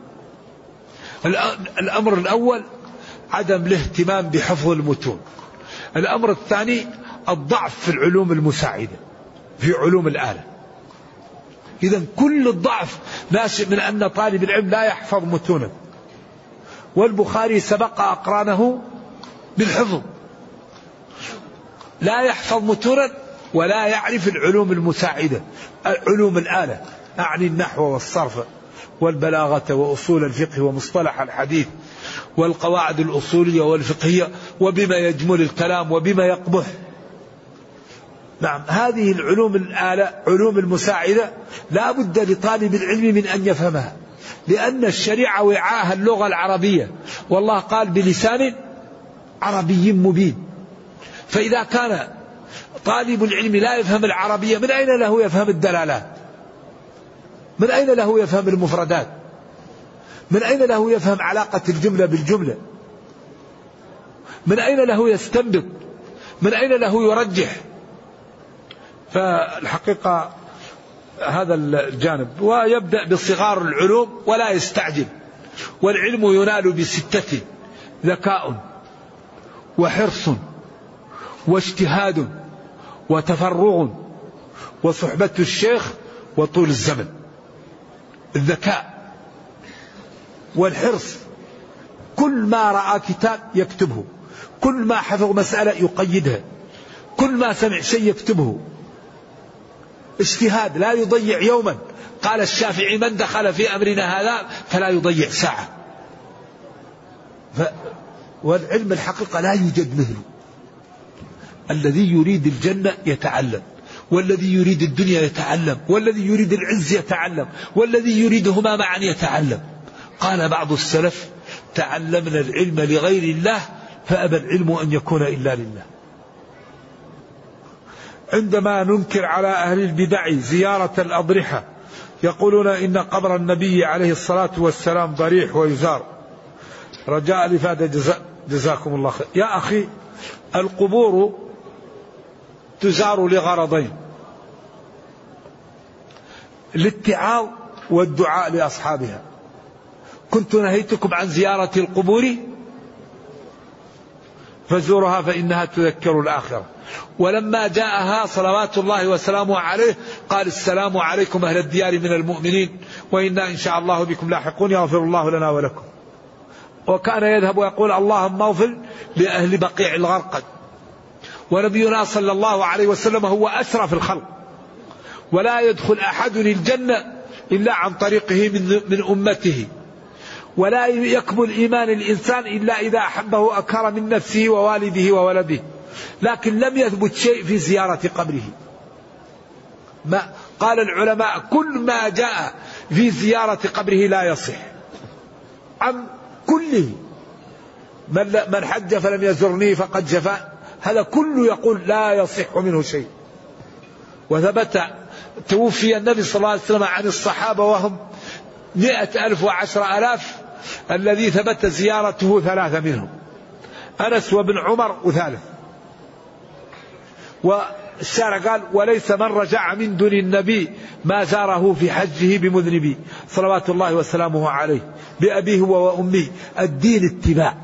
الأمر الأول عدم الاهتمام بحفظ المتون. الأمر الثاني الضعف في العلوم المساعدة في علوم الآلة. إذا كل الضعف ناشئ من أن طالب العلم لا يحفظ متونا. والبخاري سبق أقرانه بالحفظ. لا يحفظ متونا ولا يعرف العلوم المساعدة علوم الآلة. أعني النحو والصرف والبلاغة وأصول الفقه ومصطلح الحديث والقواعد الأصولية والفقهية وبما يجمل الكلام وبما يقبح. نعم هذه العلوم الآلة علوم المساعدة لا بد لطالب العلم من أن يفهمها لأن الشريعة وعاها اللغة العربية. والله قال بلسان عربي مبين. فإذا كان طالب العلم لا يفهم العربية من أين له يفهم الدلالات من أين له يفهم المفردات؟ من أين له يفهم علاقة الجملة بالجملة؟ من أين له يستنبط؟ من أين له يرجح؟ فالحقيقة هذا الجانب. ويبدأ بصغار العلوم ولا يستعجل. والعلم ينال بستة ذكاء وحرص. واجتهاد وتفرغ وصحبة الشيخ وطول الزمن. الذكاء والحرص. كل ما رأى كتاب يكتبه. كل ما حفظ مسألة يقيدها كل ما سمع شيء يكتبه. اجتهاد. لا يضيع يوما. قال الشافعي من دخل في أمرنا هذا فلا يضيع ساعة. ف والعلم الحقيقة لا يوجد مثله. الذي يريد الجنة يتعلم والذي يريد الدنيا يتعلم والذي يريد العز يتعلم والذي يريدهما معا يتعلم. قال بعض السلف تعلمنا العلم لغير الله فأبى العلم أن يكون إلا لله. عندما ننكر على أهل البدع زيارة الأضرحة يقولون إن قبر النبي عليه الصلاة والسلام ضريح ويزار. رجاء الإفادة جزاء جزاكم الله خير. يا أخي القبور تزار لغرضين. الاتعاظ والدعاء لأصحابها. كنت نهيتكم عن زيارة القبور فزورها فإنها تذكر الآخرة. ولما جاءها صلوات الله وسلامه عليه قال السلام عليكم أهل الديار من المؤمنين وإنا إن شاء الله بكم لاحقون يغفر الله لنا ولكم. وكان يذهب ويقول اللهم اغفر لأهل بقيع الغرقد. ونبينا صلى الله عليه وسلم هو أسرف الخلق. ولا يدخل أحد الجنة إلا عن طريقه من, من أمته. ولا يكمل إيمان الإنسان إلا إذا أحبه أكثر من نفسه ووالده وولده. لكن لم يثبت شيء في زيارة قبره. ما قال العلماء كل ما جاء في زيارة قبره لا يصح. عن كله. من, من حج فلم يزرني فقد جفا. هذا كله يقول لا يصح منه شيء. وثبت توفي النبي صلى الله عليه وسلم عن الصحابة وهم مئة ألف وعشر ألاف الذي ثبت زيارته ثلاثة منهم. أنس وابن عمر وثالث. والشارع قال وليس من رجع من دون النبي ما زاره في حجه بمذنبي صلوات الله وسلامه عليه. بأبيه وأمه. الدين اتباع.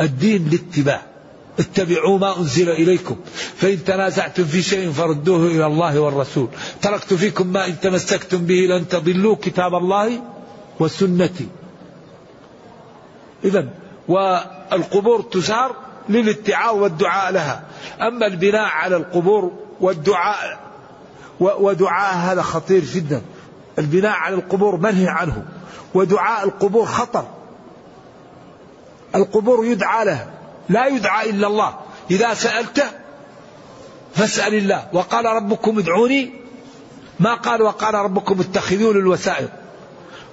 الدين الاتباع اتبعوا ما أنزل إليكم. فإن تنازعتم في شيء فردوه إلى الله والرسول. تركت فيكم ما إن تمسكتم به لن تضلوا كتاب الله وسنتي. إذا والقبور تزار للاتعاظ والدعاء لها. أما البناء على القبور والدعاء ودعاء هذا خطير جدا. البناء على القبور منهي عنه. ودعاء القبور خطر. القبور يدعى لها. لا يدعى إلا الله. إذا سألت فاسأل الله. وقال ربكم ادعوني. ما قال؟ وقال ربكم اتخذون الوسائل.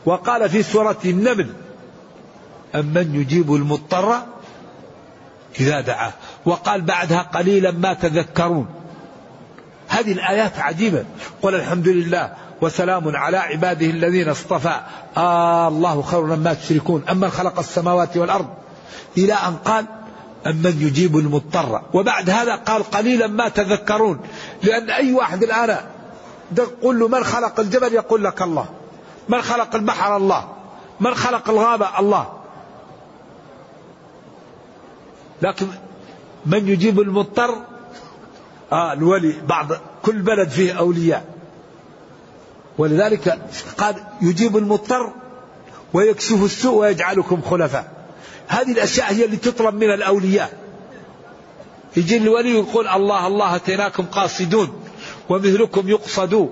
وقال في سورة النمل أمن يجيب المضطر إذا دعاه. وقال بعدها قليلا ما تذكرون. هذه الآيات عجيبة. قل الحمد لله وسلام على عباده الذين اصطفى. آه الله خير مما تشركون. أمن خلق السماوات والأرض. إلى أن قال أمن يجيب المضطر؟ وبعد هذا قال قليلا ما تذكرون لأن أي واحد الآن تقول له من خلق الجبل يقول لك الله من خلق البحر الله من خلق الغابة الله. لكن من يجيب المضطر؟ آه الولي بعض كل بلد فيه أولياء. ولذلك قال يجيب المضطر ويكشف السوء ويجعلكم خلفاء. هذه الأشياء هي اللي تطلب من الأولياء. يجي الولي ويقول الله الله أتيناكم قاصدون ومثلكم يقصدون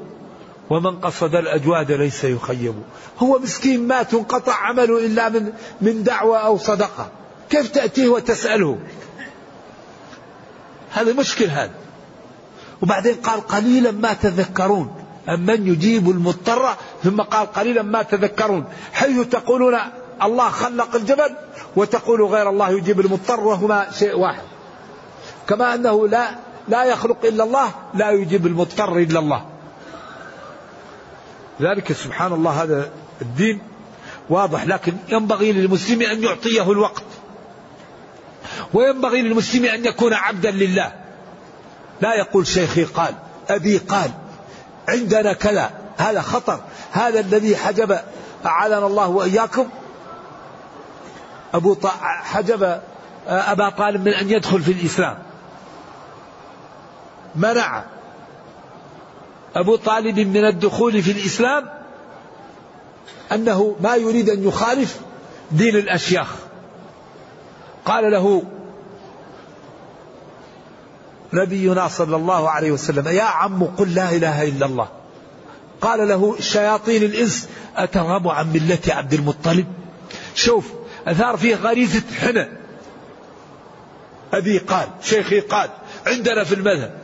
ومن قصد الأجواد ليس يخيب. هو مسكين مات انقطع عمله إلا من, من دعوة أو صدقة. كيف تأتيه وتسأله؟ هذا مشكل هذا وبعدين قال قليلا ما تذكرون. أمن يجيب المضطر ثم قال قليلا ما تذكرون. حيث تقولون الله خلق الجبل وتقول غير الله يجيب المضطر وهما شيء واحد. كما أنه لا لا يخلق إلا الله لا يجيب المضطر إلا الله. ذلك سبحان الله هذا الدين واضح لكن ينبغي للمسلم أن يعطيه الوقت. وينبغي للمسلم أن يكون عبدا لله. لا يقول شيخي قال أبي قال عندنا كذا هذا خطر هذا الذي حجب أعاذنا الله وإياكم. أبو حجب أبا طالب من أن يدخل في الإسلام. منع. أبو طالب من الدخول في الإسلام أنه ما يريد أن يخالف دين الأشياخ. قال له نبينا صلى الله عليه وسلم يا عم قل لا إله إلا الله. قال له شياطين الإنس أترغب عن ملة عبد المطلب؟ شوف أثار فيه غريزة حنى أبي قال شيخي قال عندنا في المذهب.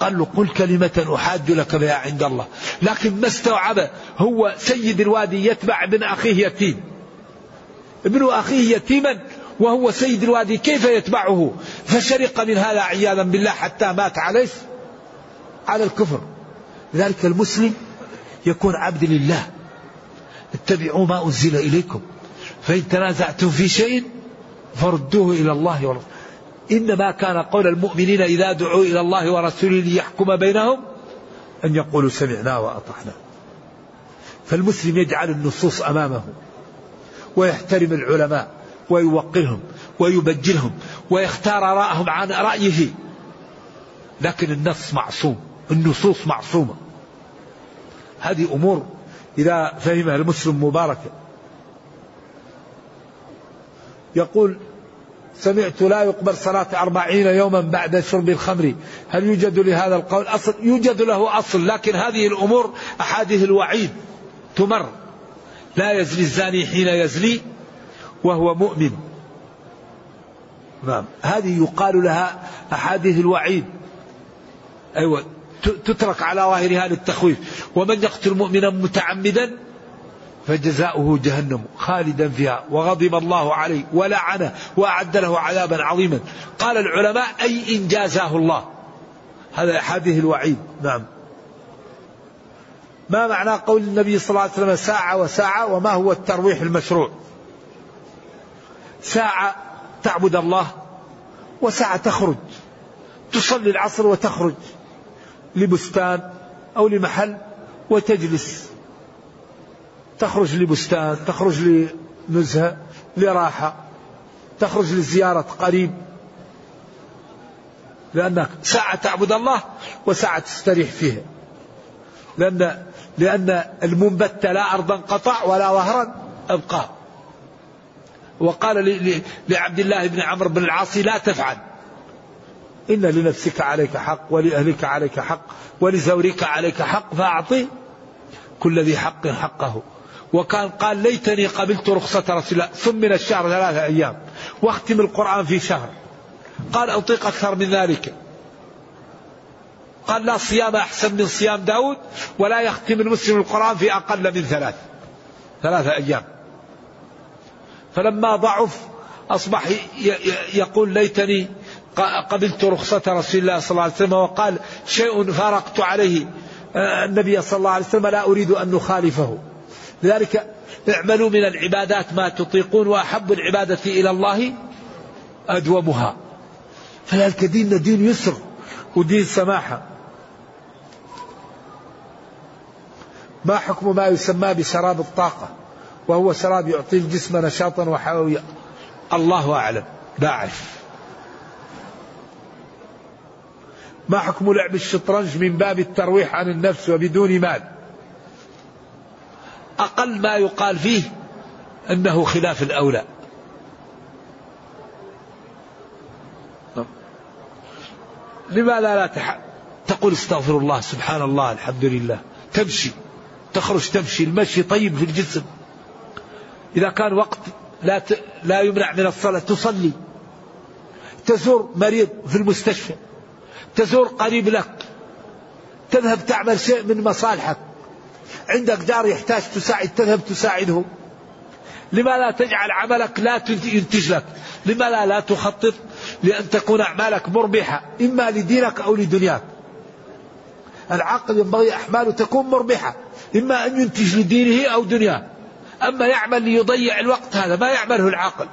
قال له قل كلمة أحاج لك بها عند الله. لكن ما استوعب هو سيد الوادي يتبع ابن أخيه يتيم. ابن أخيه يتيما وهو سيد الوادي كيف يتبعه؟ فشرق من هذا عياذا بالله حتى مات عليه على الكفر. ذلك المسلم يكون عبد لله. اتبعوا ما أنزل إليكم. فإن تنازعتم في شيء فردوه إلى الله ورسوله إنما كان قول المؤمنين إذا دعوا إلى الله ورسوله ليحكم بينهم أن يقولوا سمعنا وأطعنا. فالمسلم يجعل النصوص أمامه ويحترم العلماء ويوقرهم ويبجلهم ويختار رأهم عن رأيه. لكن النص معصوم النصوص معصومة. هذه أمور إذا فهمها المسلم مباركة. يقول سمعت لا يقبل صلاة أربعين يوما بعد شرب الخمر. هل يوجد لهذا القول؟ أصل يوجد له أصل لكن هذه الأمور أحاديث الوعيد تمر. لا يزني الزاني حين يزني وهو مؤمن. نعم. هذه يقال لها أحاديث الوعيد. أيوة تترك على ظاهرها للتخويف. ومن يقتل مؤمنا متعمدا فجزاؤه جهنم خالدا فيها وغضب الله عليه ولعنه وأعد له عذابا عظيما. قال العلماء أي إن جازاه الله. هذا احاديث الوعيد. نعم. ما معنى قول النبي صلى الله عليه وسلم ساعة وساعة وما هو الترويح المشروع؟ ساعة تعبد الله وساعة تخرج. تصلي العصر وتخرج لبستان أو لمحل وتجلس. تخرج لبستان تخرج لنزهة لراحة تخرج لزيارة قريب. لأنك ساعة تعبد الله وساعة تستريح فيها. لأن لأن المنبت لا أرضا قطع ولا ظهرا أبقى. وقال لعبد الله بن عمرو بن العاص لا تفعل. إن لنفسك عليك حق ولأهلك عليك حق ولزورك عليك حق فأعطي كل ذي حق حقه. وكان قال ليتني قبلت رخصة رسول الله ثم من الشهر ثلاثة أيام وأختم القرآن في شهر. قال أطيق أكثر من ذلك. قال لا صيام أحسن من صيام داود ولا يختم المسلم القرآن في أقل من ثلاث ثلاثة أيام. فلما ضعف أصبح يقول ليتني قبلت رخصة رسول الله صلى الله عليه وسلم وقال شيء فارقت عليه آه، النبي صلى الله عليه وسلم لا أريد أن نخالفه لذلك اعملوا من العبادات ما تطيقون وأحب العبادة إلى الله أدومها. فذلك ديننا دين يسر ودين سماحة. ما حكم ما يسمى بشراب الطاقة؟ وهو شراب يعطي الجسم نشاطا وحيوية. الله أعلم. لا أعرف. ما حكم لعب الشطرنج من باب الترويح عن النفس وبدون مال؟ أقل ما يقال فيه أنه خلاف الأولى. لماذا لا تح... تقول استغفر الله سبحان الله الحمد لله. تمشي. تخرج تمشي. المشي طيب في الجسم. إذا كان وقت لا ت... لا يمنع من الصلاة تصلي. تزور مريض في المستشفى. تزور قريب لك. تذهب تعمل شيء من مصالحك. عندك جار يحتاج تساعد تذهب تساعده لما لا تجعل عملك لا ينتج لك؟ لما لا لا تخطط لأن تكون أعمالك مربحة إما لدينك أو لدنياك؟ العقل ينبغي أعماله تكون مربحة إما أن ينتج لدينه أو دنياه. أما يعمل ليضيع الوقت هذا ما يعمله العقل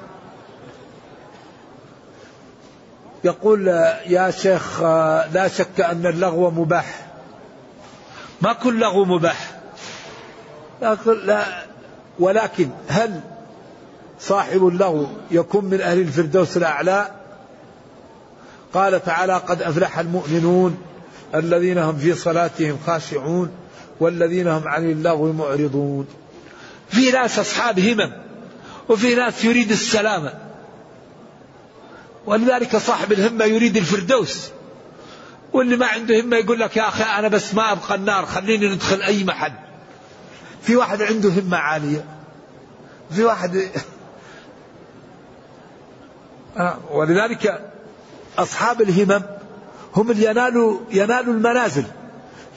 يقول يا شيخ لا شك أن اللغو مباح. ما كل لغو مباح؟ لا ولكن هل صاحب اللغو يكون من أهل الفردوس الأعلى؟ قال تعالى قد أفلح المؤمنون الذين هم في صلاتهم خاشعون والذين هم عن اللغو معرضون. في ناس أصحاب همم وفي ناس يريد السلامة. ولذلك صاحب الهمة يريد الفردوس. واللي ما عنده همة يقول لك يا أخي أنا بس ما أبقى النار خليني ندخل أي محل. في واحد عنده همة عالية. في واحد ولذلك أصحاب الهمم هم اللي ينالوا ينالوا المنازل.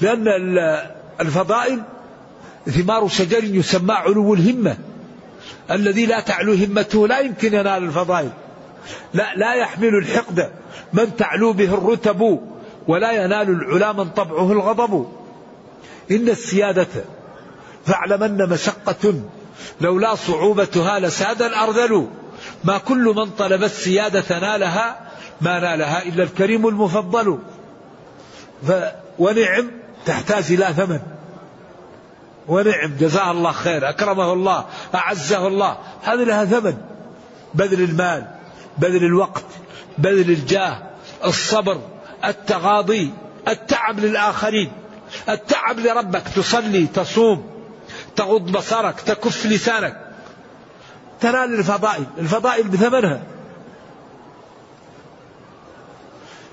لأن الفضائل ثمار شجر يسمى علو الهمة. الذي لا تعلو همته لا يمكن ينال الفضائل. لا لا يحمل الحقد من تعلو به الرتب ولا ينال العلا من طبعه الغضب. إن السيادة فاعلمن مشقة. لولا صعوبتها لساد الأرذل ما كل من طلب السيادة نالها ما نالها إلا الكريم المفضل. ف ونعم تحتاج إلى ثمن. ونعم جزاه الله خير أكرمه الله أعزه الله. هذه لها ثمن. بذل المال بذل الوقت بذل الجاه الصبر التغاضي التعب للآخرين. التعب لربك تصلي تصوم. تغض بصرك تكف لسانك. تنال الفضائل الفضائل بثمنها.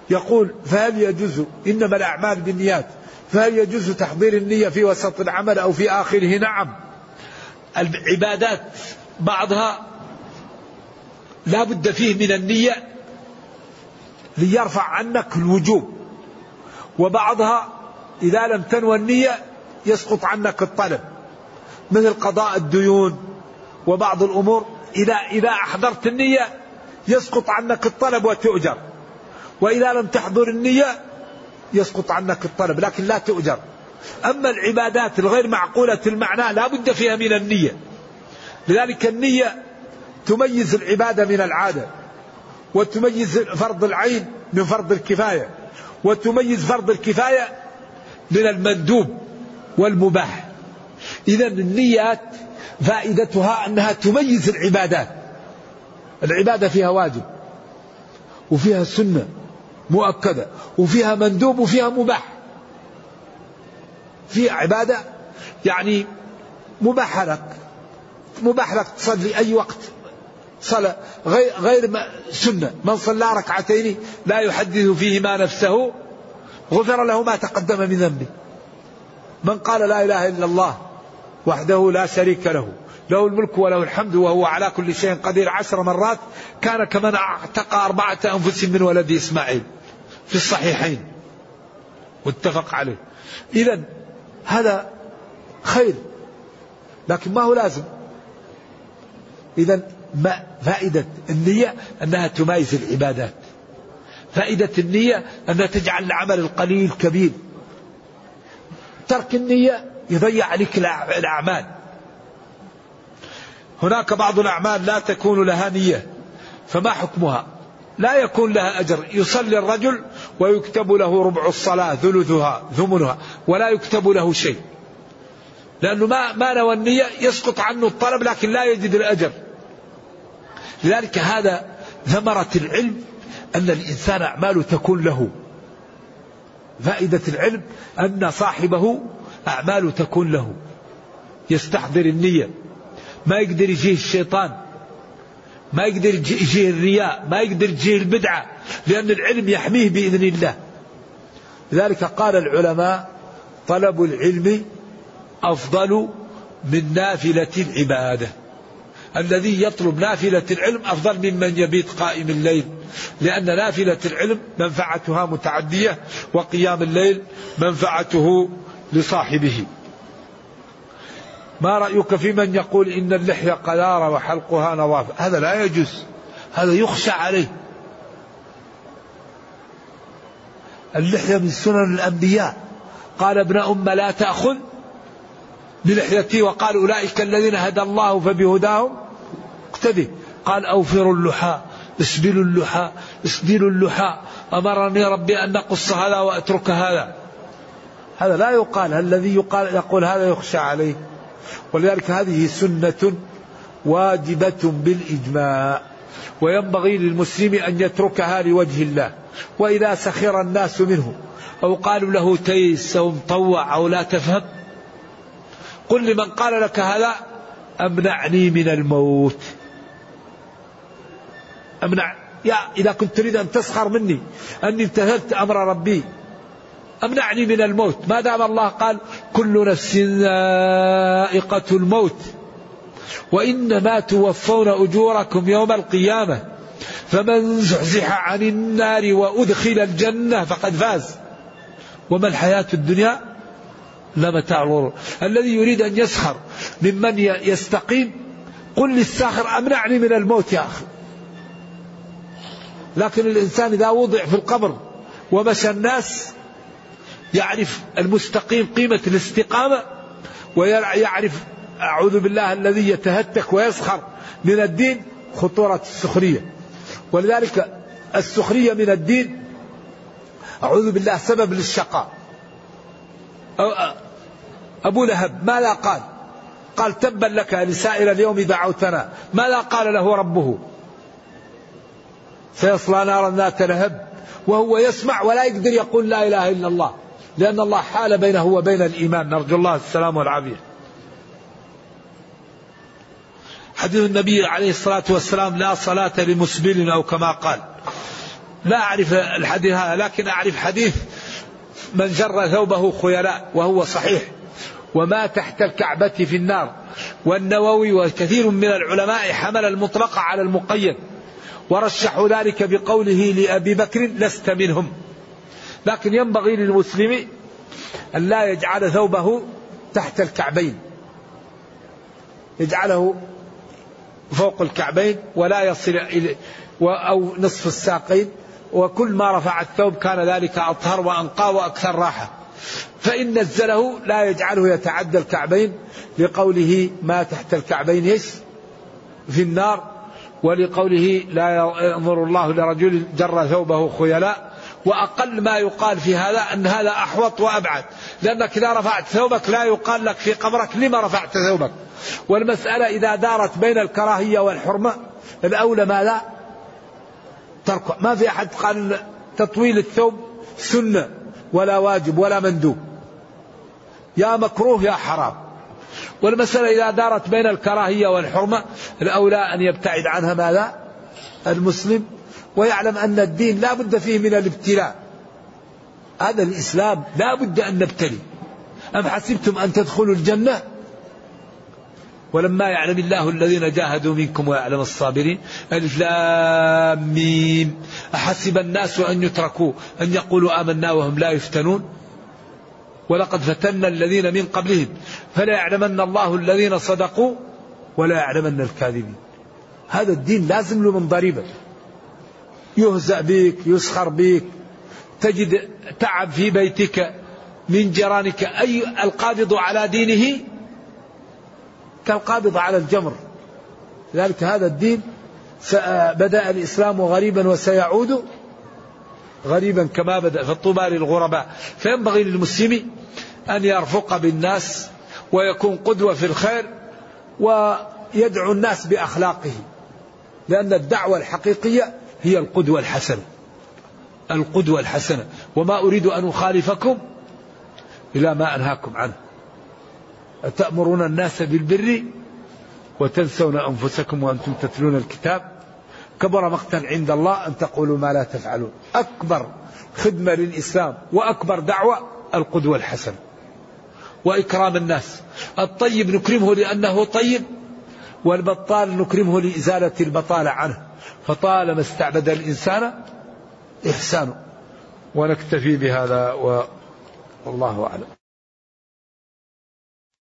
يقول فهل يجوز إنما الأعمال بالنيات. فهل يجوز تحضير النية في وسط العمل أو في آخره؟ نعم. العبادات بعضها لا بد فيه من النية ليرفع عنك الوجوب. وبعضها إذا لم تنوى النية يسقط عنك الطلب. مثل قضاء الديون وبعض الأمور. إذا إذا أحضرت النية يسقط عنك الطلب وتؤجر. وإذا لم تحضر النية يسقط عنك الطلب لكن لا تؤجر. أما العبادات الغير معقولة المعنى لا بد فيها من النية. لذلك النية تميز العبادة من العادة وتميز فرض العين من فرض الكفاية وتميز فرض الكفاية من المندوب والمباح. إذا النيات فائدتها أنها تميز العبادات. العبادة فيها واجب وفيها سنة مؤكدة وفيها مندوب وفيها مباح. في عبادة يعني مباح لك مباح لك تصلي أي وقت. صلاة غير, غير سنة. من صلى ركعتين لا يحدث فيهما نفسه غفر له ما تقدم من ذنبه. من قال لا إله إلا الله وحده لا شريك له. له الملك وله الحمد وهو على كل شيء قدير. عشر مرات كان كمن اعتق أربعة أنفس من ولد إسماعيل في الصحيحين. واتفق عليه. إذا هذا خير لكن ما هو لازم؟ إذا ما فائدة النية أنها تمايز العبادات. فائدة النية أنها تجعل العمل القليل كبير. ترك النية يضيع عليك الأعمال. هناك بعض الأعمال لا تكون لها نية فما حكمها؟ لا يكون لها أجر. يصلي الرجل ويكتب له ربع الصلاة ثلثها ثمنها ولا يكتب له شيء. لأنه ما ما نوى النية يسقط عنه الطلب لكن لا يجد الأجر. لذلك هذا ثمرة العلم أن الإنسان أعماله تكون له. فائدة العلم أن صاحبه أعماله تكون له. يستحضر النية. ما يقدر يجيه الشيطان. ما يقدر يجيه الرياء. ما يقدر يجيه البدعة. لأن العلم يحميه بإذن الله. لذلك قال العلماء طلب العلم أفضل من نافلة العبادة. الذي يطلب نافلة العلم أفضل ممن يبيت قائم الليل. لأن نافلة العلم منفعتها متعدية وقيام الليل منفعته لصاحبه. ما رأيك في من يقول إن اللحية قذارة وحلقها نظافة؟ هذا لا يجوز. هذا يخشى عليه. اللحية من سنن الأنبياء. قال ابن أم لا تأخذ بلحيتي؟ وقال أولئك الذين هدى الله فبهداهم اقتدي. قال أوفروا اللحى اسبلوا اللحى اسدلوا اللحى. أمرني ربي أن نقص هذا وأترك هذا. هذا لا يقال الذي يقال يقول هذا يخشى عليه؟ ولذلك هذه سنة واجبة بالإجماع وينبغي للمسلم أن يتركها لوجه الله وإذا سخر الناس منه أو قالوا له تيس أو مطوع أو لا تفهم قل لمن قال لك هذا أمنعني من الموت. أمنع يا إذا كنت تريد أن تسخر مني أني امتثلت أمر ربي أمنعني من الموت. ما دام الله؟ قال كل نفس ذائقة الموت. وإنما توفون أجوركم يوم القيامة فمن زحزح عن النار وأدخل الجنة فقد فاز. وما الحياة الدنيا؟ لمتاع الغرور. الذي يريد أن يسخر ممن يستقيم قل للساخر أمنعني من الموت يا أخي. لكن الإنسان إذا وضع في القبر ومشى الناس يعرف المستقيم قيمة الاستقامة ويعرف أعوذ بالله الذي يتهتك ويسخر من الدين خطورة السخرية. ولذلك السخرية من الدين أعوذ بالله سبب للشقاء. أبو لهب ماذا قال؟ قال تبا لك لسائر اليوم دعوتنا. ماذا قال له ربه؟ سيصلى نارا ذات لهب وهو يسمع ولا يقدر يقول لا إله إلا الله. لأن الله حال بينه وبين الإيمان. نرجو الله السلام والعافية. حديث النبي عليه الصلاة والسلام لا صلاة لمسبل أو كما قال. لا أعرف الحديث هذا لكن أعرف حديث من جر ثوبه خيلاء وهو صحيح وما تحت الكعبة في النار. والنووي وكثير من العلماء حمل المطلق على المقيد ورشحوا ذلك بقوله لأبي بكر لست منهم. لكن ينبغي للمسلم أن لا يجعل ثوبه تحت الكعبين. يجعله فوق الكعبين ولا يصل أو نصف الساقين. وكل ما رفع الثوب كان ذلك أطهر وأنقى وأكثر راحة. فإن نزله لا يجعله يتعدى الكعبين. لقوله ما تحت الكعبين إيش؟ في النار. ولقوله لا ينظر الله لرجل جر ثوبه خيلاء. وأقل ما يقال في هذا أن هذا أحوط وأبعد. لأنك إذا رفعت ثوبك لا يقال لك في قبرك لما رفعت ثوبك. والمسألة إذا دارت بين الكراهية والحرمة الأولى ماذا ترك. ما في أحد قال تطويل الثوب سنة ولا واجب ولا مندوب. يا مكروه يا حرام. والمسألة إذا دارت بين الكراهية والحرمة الأولى أن يبتعد عنها ماذا المسلم ويعلم أن الدين لا بد فيه من الابتلاء. هذا الإسلام لا بد أن نبتلي. أم حسبتم أن تدخلوا الجنة؟ ولما يعلم الله الذين جاهدوا منكم ويعلم الصابرين ألف لام ميم. أحسب الناس أن يتركوا أن يقولوا آمنا وهم لا يفتنون؟ ولقد فتنا الذين من قبلهم فلا يعلمن الله الذين صدقوا ولا يعلمن الكاذبين. هذا الدين لازم له من ضريبة. يهزأ بك يسخر بك تجد تعب في بيتك من جيرانك. أي القابض على دينه؟ كالقابض على الجمر. لذلك هذا الدين بدأ الإسلام غريبا وسيعود غريبا كما بدأ فالطوبى للغرباء. فينبغي للمسلم أن يرفق بالناس ويكون قدوة في الخير ويدعو الناس بأخلاقه. لأن الدعوة الحقيقية هي القدوة الحسنة. القدوة الحسنة. وما أريد أن أخالفكم إلى ما أنهاكم عنه. أتأمرون الناس بالبر وتنسون أنفسكم وأنتم تتلون الكتاب؟ كبر مقتا عند الله أن تقولوا ما لا تفعلون. أكبر خدمة للإسلام وأكبر دعوة القدوة الحسنة. وإكرام الناس. الطيب نكرمه لأنه طيب والبطال نكرمه لإزالة البطالة عنه. فطالما استعبد الإنسان إحسانه. ونكتفي بهذا والله أعلم.